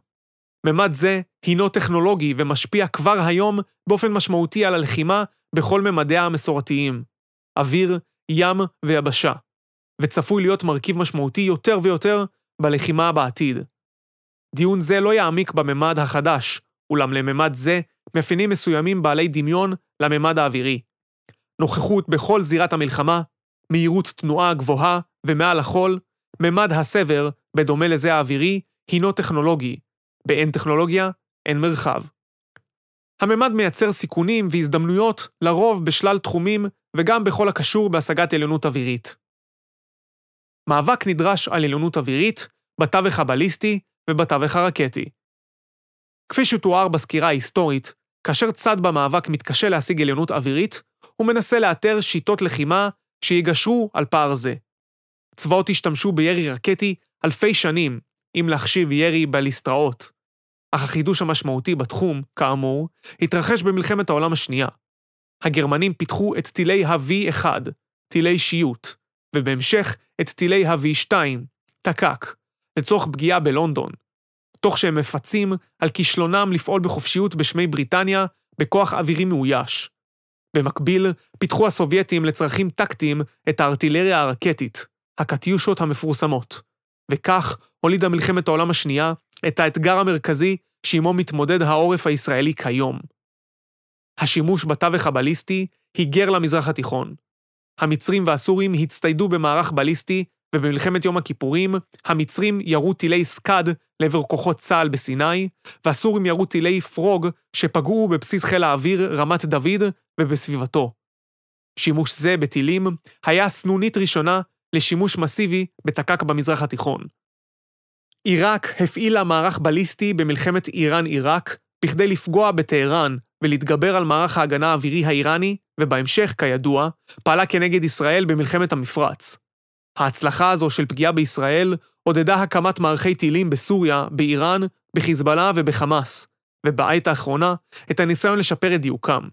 ממד זה הינו טכנולוגי ומשפיע כבר היום באופן משמעותי על הלחימה בכל ממדיה המסורתיים, אוויר, ים ויבשה, וצפוי להיות מרכיב משמעותי יותר ויותר בלחימה בעתיד. דיון זה לא יעמיק בממד החדש, אולם לממד זה מאפיינים מסוימים בעלי דמיון לממד האווירי. נוכחות בכל זירת המלחמה, מהירות תנועה גבוהה ומעל החול, ממד הסבר, בדומה לזה האווירי, הינו טכנולוגי. באין טכנולוגיה, אין מרחב. הממד מייצר סיכונים והזדמנויות לרוב בשלל תחומים וגם בכל הקשור בהשגת עליונות אווירית. מאבק נדרש על עליונות אווירית בתווך הבליסטי ובתווך הרקטי. כפי שתואר בסקירה ההיסטורית, כאשר צד במאבק מתקשה להשיג עליונות אווירית, הוא מנסה לאתר שיטות לחימה שיגשרו על פער זה. צבאות השתמשו בירי רקטי אלפי שנים, אם להחשיב ירי בליסטראות. אך החידוש המשמעותי בתחום, כאמור, התרחש במלחמת העולם השנייה. הגרמנים פיתחו את טילי ה-V1, טילי שיוט, ובהמשך את טילי ה-V2, תק"ק, לצורך פגיעה בלונדון, תוך שהם מפצים על כישלונם לפעול בחופשיות בשמי בריטניה בכוח אווירי מאויש. במקביל, פיתחו הסובייטים לצרכים טקטיים את הארטילריה הרקטית, הקטיושות המפורסמות, וכך הולידה מלחמת העולם השנייה את האתגר המרכזי שעמו מתמודד העורף הישראלי כיום. השימוש בתווך הבליסטי היגר למזרח התיכון. המצרים והסורים הצטיידו במערך בליסטי, ובמלחמת יום הכיפורים, המצרים ירו טילי סקאד לעבר כוחות צה"ל בסיני, והסורים ירו טילי פרוג שפגעו בבסיס חיל האוויר רמת דוד ובסביבתו. שימוש זה בטילים היה סנונית ראשונה לשימוש מסיבי בתק"ק במזרח התיכון. עיראק הפעילה מערך בליסטי במלחמת איראן-עיראק בכדי לפגוע בטהרן ולהתגבר על מערך ההגנה האווירי האיראני, ובהמשך, כידוע, פעלה כנגד ישראל במלחמת המפרץ. ההצלחה הזו של פגיעה בישראל עודדה הקמת מערכי טילים בסוריה, באיראן, בחיזבאללה ובחמאס, ובעת האחרונה, את הניסיון לשפר את דיוקם.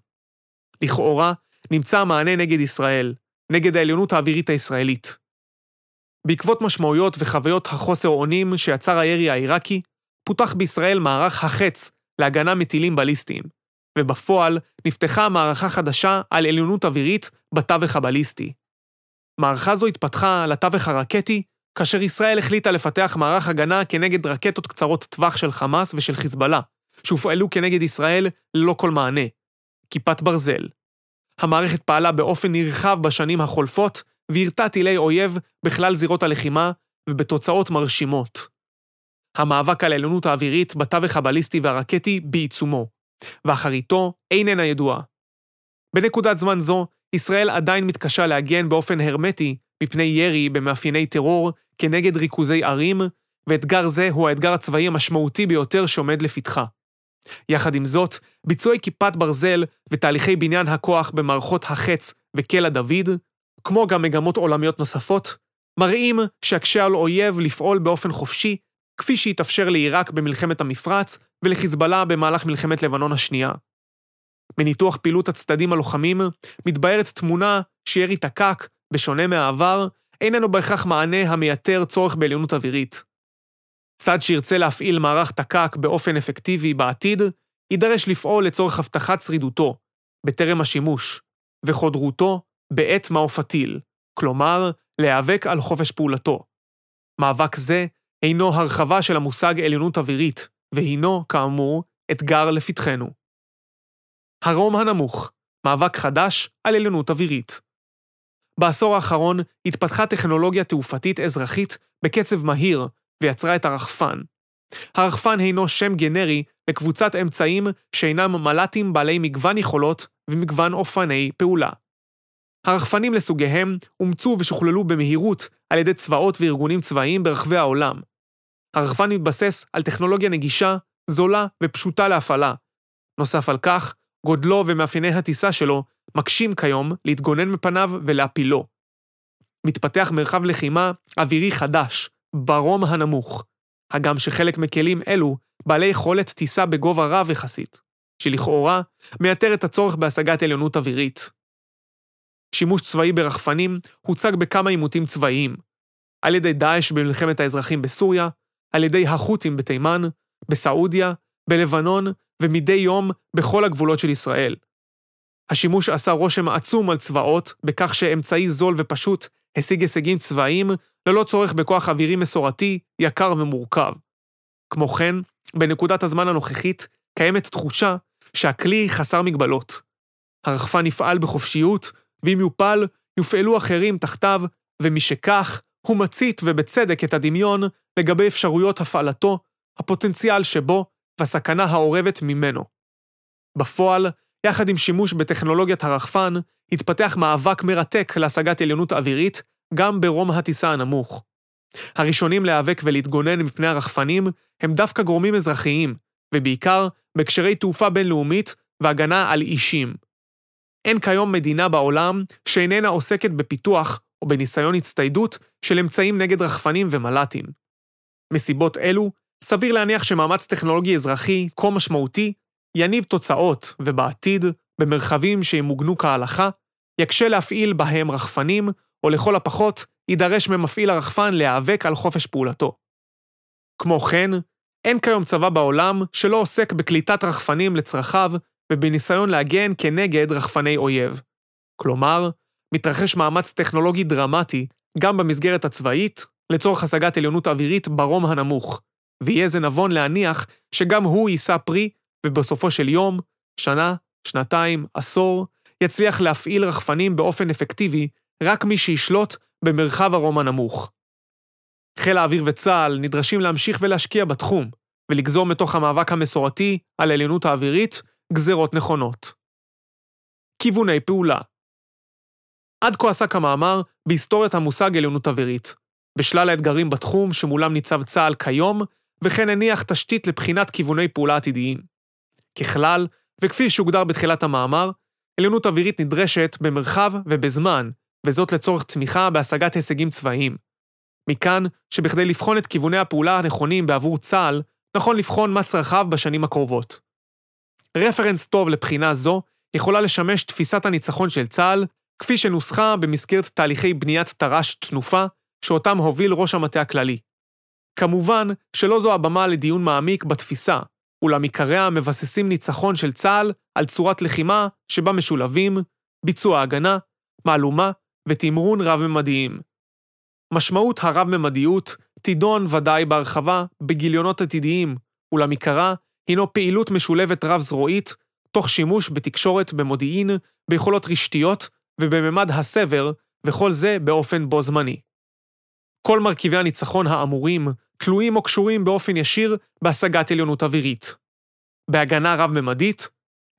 לכאורה, נמצא המענה נגד ישראל, נגד העליונות האווירית הישראלית. בעקבות משמעויות וחוויות החוסר אונים שיצר הירי העיראקי, פותח בישראל מערך החץ להגנה מטילים בליסטיים, ובפועל נפתחה מערכה חדשה על עליונות אווירית בתווך הבליסטי. מערכה זו התפתחה לתווך הרקטי, כאשר ישראל החליטה לפתח מערך הגנה כנגד רקטות קצרות טווח של חמאס ושל חיזבאללה, שהופעלו כנגד ישראל ללא כל מענה. כיפת ברזל. המערכת פעלה באופן נרחב בשנים החולפות, והרתה טילי אויב בכלל זירות הלחימה, ובתוצאות מרשימות. המאבק על העליונות האווירית בתווך הבליסטי והרקטי בעיצומו, ואחריתו איננה ידועה. בנקודת זמן זו, ישראל עדיין מתקשה להגן באופן הרמטי מפני ירי במאפייני טרור כנגד ריכוזי ערים, ואתגר זה הוא האתגר הצבאי המשמעותי ביותר שעומד לפתחה. יחד עם זאת, ביצועי כיפת ברזל ותהליכי בניין הכוח במערכות החץ וקלע דוד, כמו גם מגמות עולמיות נוספות, מראים שיקשה על אויב לפעול באופן חופשי, כפי שהתאפשר לעיראק במלחמת המפרץ ולחיזבאללה במהלך מלחמת לבנון השנייה. מניתוח פעילות הצדדים הלוחמים, מתבהרת תמונה שירי תק"ק, בשונה מהעבר, איננו בהכרח מענה המייתר צורך בעליונות אווירית. צד שירצה להפעיל מערך תק"ק באופן אפקטיבי בעתיד, יידרש לפעול לצורך הבטחת שרידותו, בטרם השימוש, וחודרותו בעת מעוף הטיל, כלומר, להיאבק על חופש פעולתו. מאבק זה אינו הרחבה של המושג עליונות אווירית, והינו, כאמור, אתגר לפתחנו. הרום הנמוך, מאבק חדש על עליונות אווירית. בעשור האחרון התפתחה טכנולוגיה תעופתית אזרחית בקצב מהיר ויצרה את הרחפן. הרחפן הינו שם גנרי לקבוצת אמצעים שאינם מל"טים בעלי מגוון יכולות ומגוון אופני פעולה. הרחפנים לסוגיהם אומצו ושוכללו במהירות על ידי צבאות וארגונים צבאיים ברחבי העולם. הרחפן מתבסס על טכנולוגיה נגישה, זולה ופשוטה להפעלה. נוסף על כך, גודלו ומאפייני הטיסה שלו מקשים כיום להתגונן מפניו ולהפילו. מתפתח מרחב לחימה אווירי חדש, ברום הנמוך, הגם שחלק מכלים אלו בעלי יכולת טיסה בגובה רב יחסית, שלכאורה מייתר את הצורך בהשגת עליונות אווירית. שימוש צבאי ברחפנים הוצג בכמה עימותים צבאיים, על ידי דאעש במלחמת האזרחים בסוריה, על ידי החות'ים בתימן, בסעודיה, בלבנון ומדי יום בכל הגבולות של ישראל. השימוש עשה רושם עצום על צבאות, בכך שאמצעי זול ופשוט השיג הישגים צבאיים ללא צורך בכוח אווירי מסורתי, יקר ומורכב. כמו כן, בנקודת הזמן הנוכחית קיימת תחושה שהכלי חסר מגבלות. הרחפן יפעל בחופשיות, ואם יופל, יופעלו אחרים תחתיו, ומשכך, הוא מצית ובצדק את הדמיון לגבי אפשרויות הפעלתו, הפוטנציאל שבו והסכנה האורבת ממנו. בפועל, יחד עם שימוש בטכנולוגיית הרחפן, התפתח מאבק מרתק להשגת עליונות אווירית גם ברום הטיסה הנמוך. הראשונים להיאבק ולהתגונן מפני הרחפנים הם דווקא גורמים אזרחיים, ובעיקר בהקשרי תעופה בינלאומית והגנה על אישים. אין כיום מדינה בעולם שאיננה עוסקת בפיתוח או בניסיון הצטיידות של אמצעים נגד רחפנים ומל"טים. מסיבות אלו, סביר להניח שמאמץ טכנולוגי אזרחי כה משמעותי יניב תוצאות, ובעתיד, במרחבים שימוגנו כהלכה, יקשה להפעיל בהם רחפנים, או לכל הפחות, יידרש ממפעיל הרחפן להיאבק על חופש פעולתו. כמו כן, אין כיום צבא בעולם שלא עוסק בקליטת רחפנים לצרכיו ובניסיון להגן כנגד רחפני אויב. כלומר, מתרחש מאמץ טכנולוגי דרמטי גם במסגרת הצבאית, לצורך השגת עליונות אווירית ברום הנמוך, ויהיה זה נבון להניח שגם הוא יישא פרי, ובסופו של יום, שנה, שנתיים, עשור, יצליח להפעיל רחפנים באופן אפקטיבי רק מי שישלוט במרחב הרום הנמוך. חיל האוויר וצה"ל נדרשים להמשיך ולהשקיע בתחום, ולגזור מתוך המאבק המסורתי על עליונות האווירית גזרות נכונות. כיווני פעולה עד כה עסק המאמר בהיסטוריית המושג עליונות אווירית, בשלל האתגרים בתחום שמולם ניצב צה"ל כיום, וכן הניח תשתית לבחינת כיווני פעולה עתידיים. ככלל, וכפי שהוגדר בתחילת המאמר, עליונות אווירית נדרשת במרחב ובזמן, וזאת לצורך תמיכה בהשגת הישגים צבאיים. מכאן שבכדי לבחון את כיווני הפעולה הנכונים בעבור צה"ל, נכון לבחון מה צרכיו בשנים הקרובות. רפרנס טוב לבחינה זו יכולה לשמש תפיסת הניצחון של צה"ל, כפי שנוסחה במסגרת תהליכי בניית תר"ש תנופה, שאותם הוביל ראש המטה הכללי. כמובן שלא זו הבמה לדיון מעמיק בתפיסה, אולם עיקריה מבססים ניצחון של צה"ל על צורת לחימה שבה משולבים ביצוע הגנה, מהלומה ותמרון רב-ממדיים. משמעות הרב-ממדיות תידון ודאי בהרחבה בגיליונות עתידיים, אולם עיקרה הינו פעילות משולבת רב-זרועית, תוך שימוש בתקשורת במודיעין, ביכולות רשתיות ובממד הסבר, וכל זה באופן בו זמני. כל מרכיבי הניצחון האמורים תלויים או קשורים באופן ישיר בהשגת עליונות אווירית. בהגנה רב-ממדית,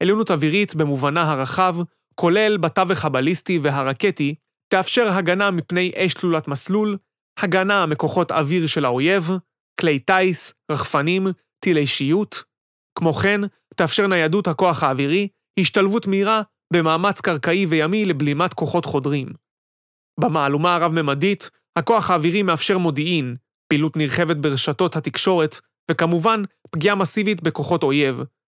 עליונות אווירית במובנה הרחב, כולל בתווך הבליסטי והרקטי, תאפשר הגנה מפני אש תלולת מסלול, הגנה מכוחות אוויר של האויב, כלי טיס, רחפנים, טילי שיוט. כמו כן, תאפשר ניידות הכוח האווירי, השתלבות מהירה במאמץ קרקעי וימי לבלימת כוחות חודרים. במהלומה הרב-ממדית, הכוח האווירי מאפשר מודיעין, פעילות נרחבת ברשתות התקשורת, וכמובן, פגיעה מסיבית בכוחות אויב,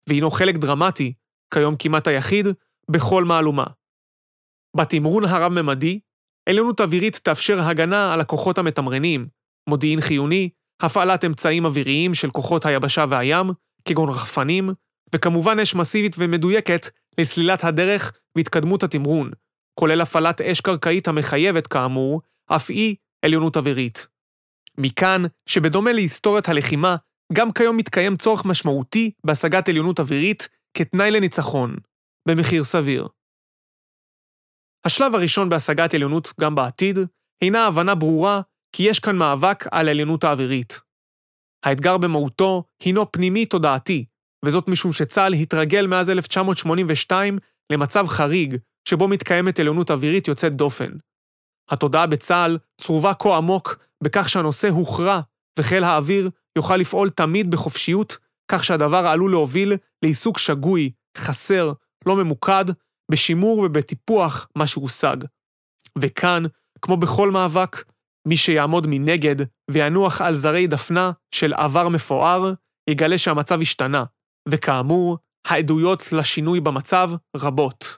והינו חלק דרמטי, כיום כמעט היחיד, בכל מהלומה. בתמרון הרב-ממדי, עליונות אווירית תאפשר הגנה על הכוחות המתמרנים, מודיעין חיוני, הפעלת אמצעים אוויריים של כוחות היבשה והים, כגון רחפנים, וכמובן אש מסיבית ומדויקת לסלילת הדרך והתקדמות התמרון, כולל הפעלת אש קרקעית המחייבת, כאמור, אף היא עליונות אווירית. מכאן שבדומה להיסטוריית הלחימה, גם כיום מתקיים צורך משמעותי בהשגת עליונות אווירית כתנאי לניצחון, במחיר סביר. השלב הראשון בהשגת עליונות גם בעתיד, הינה הבנה ברורה כי יש כאן מאבק על העליונות האווירית. האתגר במהותו הינו פנימי-תודעתי, וזאת משום שצה"ל התרגל מאז 1982 למצב חריג, שבו מתקיימת עליונות אווירית יוצאת דופן. התודעה בצה"ל צרובה כה עמוק בכך שהנושא הוכרע, וחיל האוויר יוכל לפעול תמיד בחופשיות, כך שהדבר עלול להוביל לעיסוק שגוי, חסר, לא ממוקד, בשימור ובטיפוח מה שהושג. וכאן, כמו בכל מאבק, מי שיעמוד מנגד וינוח על זרי דפנה של עבר מפואר, יגלה שהמצב השתנה, וכאמור, העדויות לשינוי במצב רבות.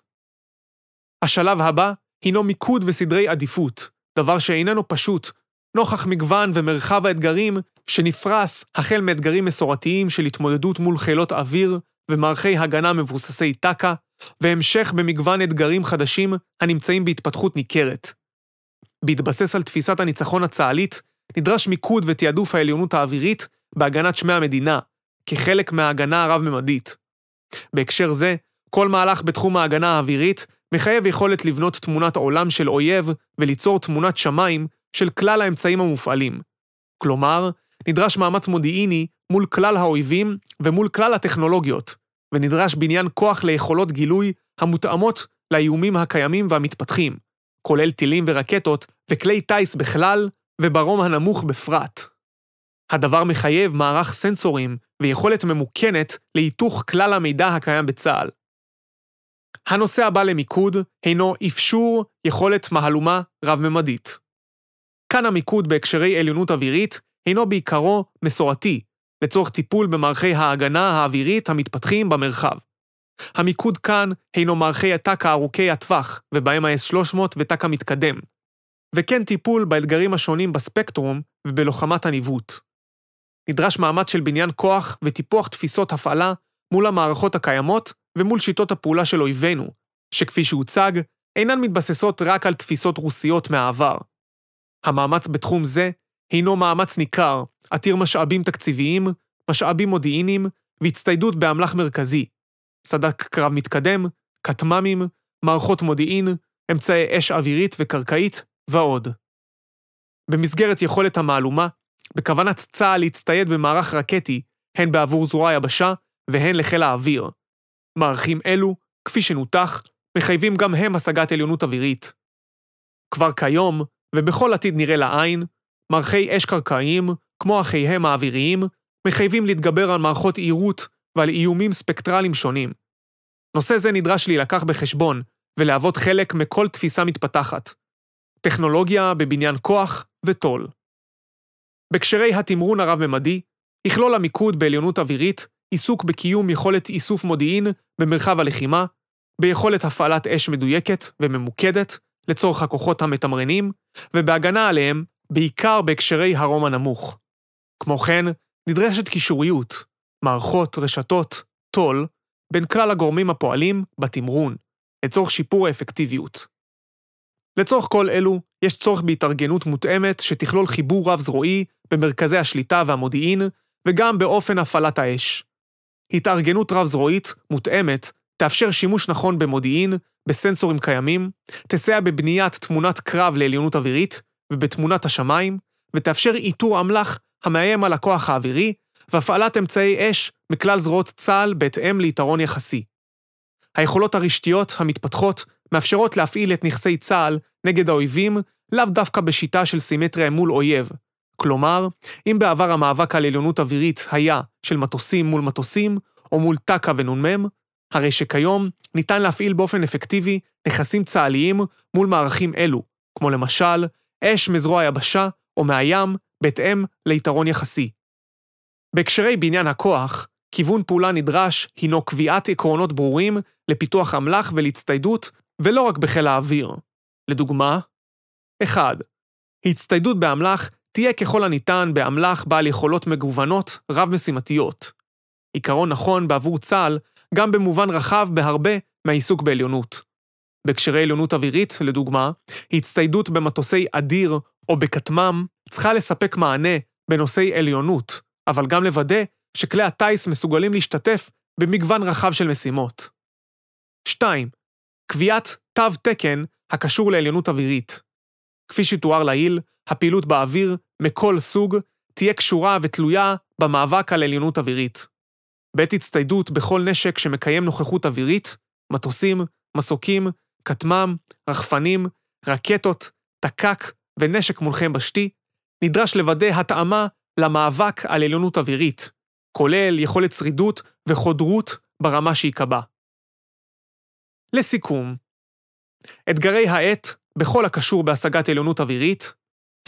השלב הבא הינו מיקוד וסדרי עדיפות, דבר שאיננו פשוט, נוכח מגוון ומרחב האתגרים שנפרס החל מאתגרים מסורתיים של התמודדות מול חילות אוויר ומערכי הגנה מבוססי טק"א, והמשך במגוון אתגרים חדשים הנמצאים בהתפתחות ניכרת. בהתבסס על תפיסת הניצחון הצה"לית, נדרש מיקוד ותעדוף העליונות האווירית בהגנת שמי המדינה, כחלק מההגנה הרב-ממדית. בהקשר זה, כל מהלך בתחום ההגנה האווירית מחייב יכולת לבנות תמונת עולם של אויב וליצור תמונת שמיים של כלל האמצעים המופעלים. כלומר, נדרש מאמץ מודיעיני מול כלל האויבים ומול כלל הטכנולוגיות, ונדרש בניין כוח ליכולות גילוי המותאמות לאיומים הקיימים והמתפתחים, כולל טילים ורקטות וכלי טיס בכלל, וברום הנמוך בפרט. הדבר מחייב מערך סנסורים ויכולת ממוכנת להיתוך כלל המידע הקיים בצה"ל. הנושא הבא למיקוד הינו אפשור יכולת מהלומה רב-ממדית. כאן המיקוד בהקשרי עליונות אווירית הינו בעיקרו מסורתי, לצורך טיפול במערכי ההגנה האווירית המתפתחים במרחב. המיקוד כאן הינו מערכי הטאק הארוכי הטווח, ובהם ה-S300 וטאק המתקדם, וכן טיפול באתגרים השונים בספקטרום ובלוחמת הניווט. נדרש מאמץ של בניין כוח וטיפוח תפיסות הפעלה מול המערכות הקיימות ומול שיטות הפעולה של אויבינו, שכפי שהוצג, אינן מתבססות רק על תפיסות רוסיות מהעבר. המאמץ בתחום זה הינו מאמץ ניכר, עתיר משאבים תקציביים, משאבים מודיעיניים והצטיידות באמל"ח מרכזי, סדק קרב מתקדם, כטמ"מים, מערכות מודיעין, אמצעי אש אווירית וקרקעית ועוד. במסגרת יכולת המהלומה, בכוונת צה"ל להצטייד במערך רקטי, הן בעבור זרוע היבשה והן לחיל האוויר. מערכים אלו, כפי שנותח, מחייבים גם הם השגת עליונות אווירית. כבר כיום, ובכל עתיד נראה לעין, מערכי אש קרקעיים, כמו אחיהם האוויריים, מחייבים להתגבר על מערכות עירות ועל איומים ספקטרליים שונים. נושא זה נדרש להילקח בחשבון ולהוות חלק מכל תפיסה מתפתחת. טכנולוגיה בבניין כוח וטול. בהקשרי התמרון הרב-ממדי, יכלול המיקוד בעליונות אווירית עיסוק בקיום יכולת איסוף מודיעין במרחב הלחימה, ביכולת הפעלת אש מדויקת וממוקדת לצורך הכוחות המתמרנים, ובהגנה עליהם, בעיקר בהקשרי הרום הנמוך. כמו כן, נדרשת קישוריות, מערכות, רשתות, טול, בין כלל הגורמים הפועלים בתמרון, לצורך שיפור האפקטיביות. לצורך כל אלו, יש צורך בהתארגנות מותאמת שתכלול חיבור רב-זרועי במרכזי השליטה והמודיעין, וגם באופן הפעלת האש. התארגנות רב-זרועית, מותאמת, תאפשר שימוש נכון במודיעין, בסנסורים קיימים, תסייע בבניית תמונת קרב לעליונות אווירית ובתמונת השמיים, ותאפשר איתור אמל"ח המאיים על הכוח האווירי, והפעלת אמצעי אש מכלל זרועות צה"ל בהתאם ליתרון יחסי. היכולות הרשתיות המתפתחות מאפשרות להפעיל את נכסי צה"ל נגד האויבים לאו דווקא בשיטה של סימטריה מול אויב. כלומר, אם בעבר המאבק על עליונות אווירית היה של מטוסים מול מטוסים, או מול טק"א ונ"מ, הרי שכיום ניתן להפעיל באופן אפקטיבי נכסים צה"ליים מול מערכים אלו, כמו למשל, אש מזרוע היבשה או מהים, בהתאם ליתרון יחסי. בהקשרי בניין הכוח, כיוון פעולה נדרש הינו קביעת עקרונות ברורים לפיתוח אמל"ח ולהצטיידות, ולא רק בחיל האוויר. לדוגמה, 1. הצטיידות באמל"ח תהיה ככל הניתן באמל"ח בעל יכולות מגוונות רב-משימתיות. עיקרון נכון בעבור צה"ל גם במובן רחב בהרבה מהעיסוק בעליונות. בהקשרי עליונות אווירית, לדוגמה, הצטיידות במטוסי אדיר או בכטמ"ם צריכה לספק מענה בנושאי עליונות, אבל גם לוודא שכלי הטיס מסוגלים להשתתף במגוון רחב של משימות. 2. קביעת תו תקן הקשור לעליונות אווירית. כפי שתואר לעיל, הפעילות באוויר, מכל סוג, תהיה קשורה ותלויה במאבק על עליונות אווירית. בעת הצטיידות בכל נשק שמקיים נוכחות אווירית, מטוסים, מסוקים, כטמ"ם, רחפנים, רקטות, תק"ק ונשק מונחה בשתי, נדרש לוודא התאמה למאבק על עליונות אווירית, כולל יכולת שרידות וחודרות ברמה שייקבע. לסיכום, אתגרי העת בכל הקשור בהשגת עליונות אווירית,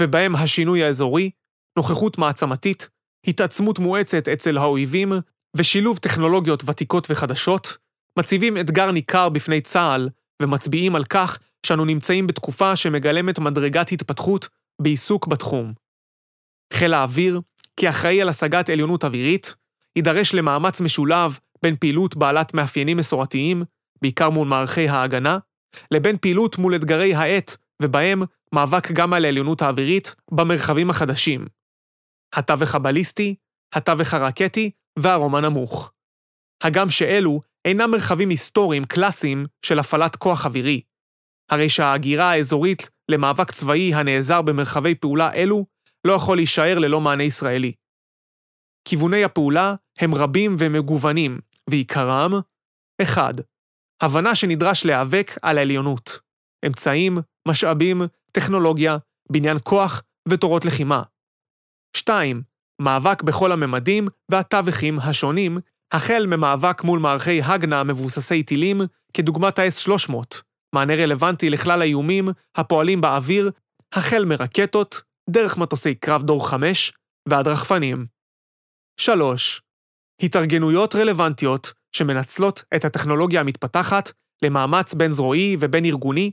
ובהם השינוי האזורי, נוכחות מעצמתית, התעצמות מואצת אצל האויבים ושילוב טכנולוגיות ותיקות וחדשות, מציבים אתגר ניכר בפני צה"ל ומצביעים על כך שאנו נמצאים בתקופה שמגלמת מדרגת התפתחות בעיסוק בתחום. חיל האוויר, כאחראי על השגת עליונות אווירית, יידרש למאמץ משולב בין פעילות בעלת מאפיינים מסורתיים, בעיקר מול מערכי ההגנה, לבין פעילות מול אתגרי העת, ובהם מאבק גם על העליונות האווירית במרחבים החדשים. התווך הבליסטי, התווך הרקטי והרומן נמוך. הגם שאלו אינם מרחבים היסטוריים קלאסיים של הפעלת כוח אווירי. הרי שההגירה האזורית למאבק צבאי הנעזר במרחבי פעולה אלו לא יכול להישאר ללא מענה ישראלי. כיווני הפעולה הם רבים ומגוונים, ועיקרם 1. הבנה שנדרש להיאבק על העליונות. אמצעים, משאבים, טכנולוגיה, בניין כוח ותורות לחימה. 2. מאבק בכל הממדים והתווכים השונים, החל ממאבק מול מערכי הגנה מבוססי טילים, כדוגמת ה-S300, מענה רלוונטי לכלל האיומים הפועלים באוויר, החל מרקטות, דרך מטוסי קרב דור 5 ועד רחפנים. 3. התארגנויות רלוונטיות שמנצלות את הטכנולוגיה המתפתחת למאמץ בין-זרועי ובין-ארגוני,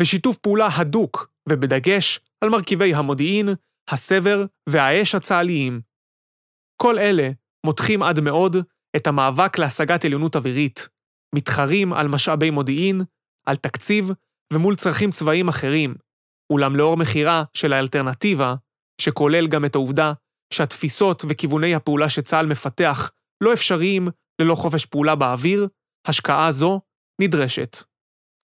ושיתוף פעולה הדוק, ובדגש על מרכיבי המודיעין, הסבר והאש הצה"ליים. כל אלה מותחים עד מאוד את המאבק להשגת עליונות אווירית, מתחרים על משאבי מודיעין, על תקציב ומול צרכים צבאיים אחרים, אולם לאור מחירה של האלטרנטיבה, שכולל גם את העובדה שהתפיסות וכיווני הפעולה שצה"ל מפתח לא אפשריים ללא חופש פעולה באוויר, השקעה זו נדרשת.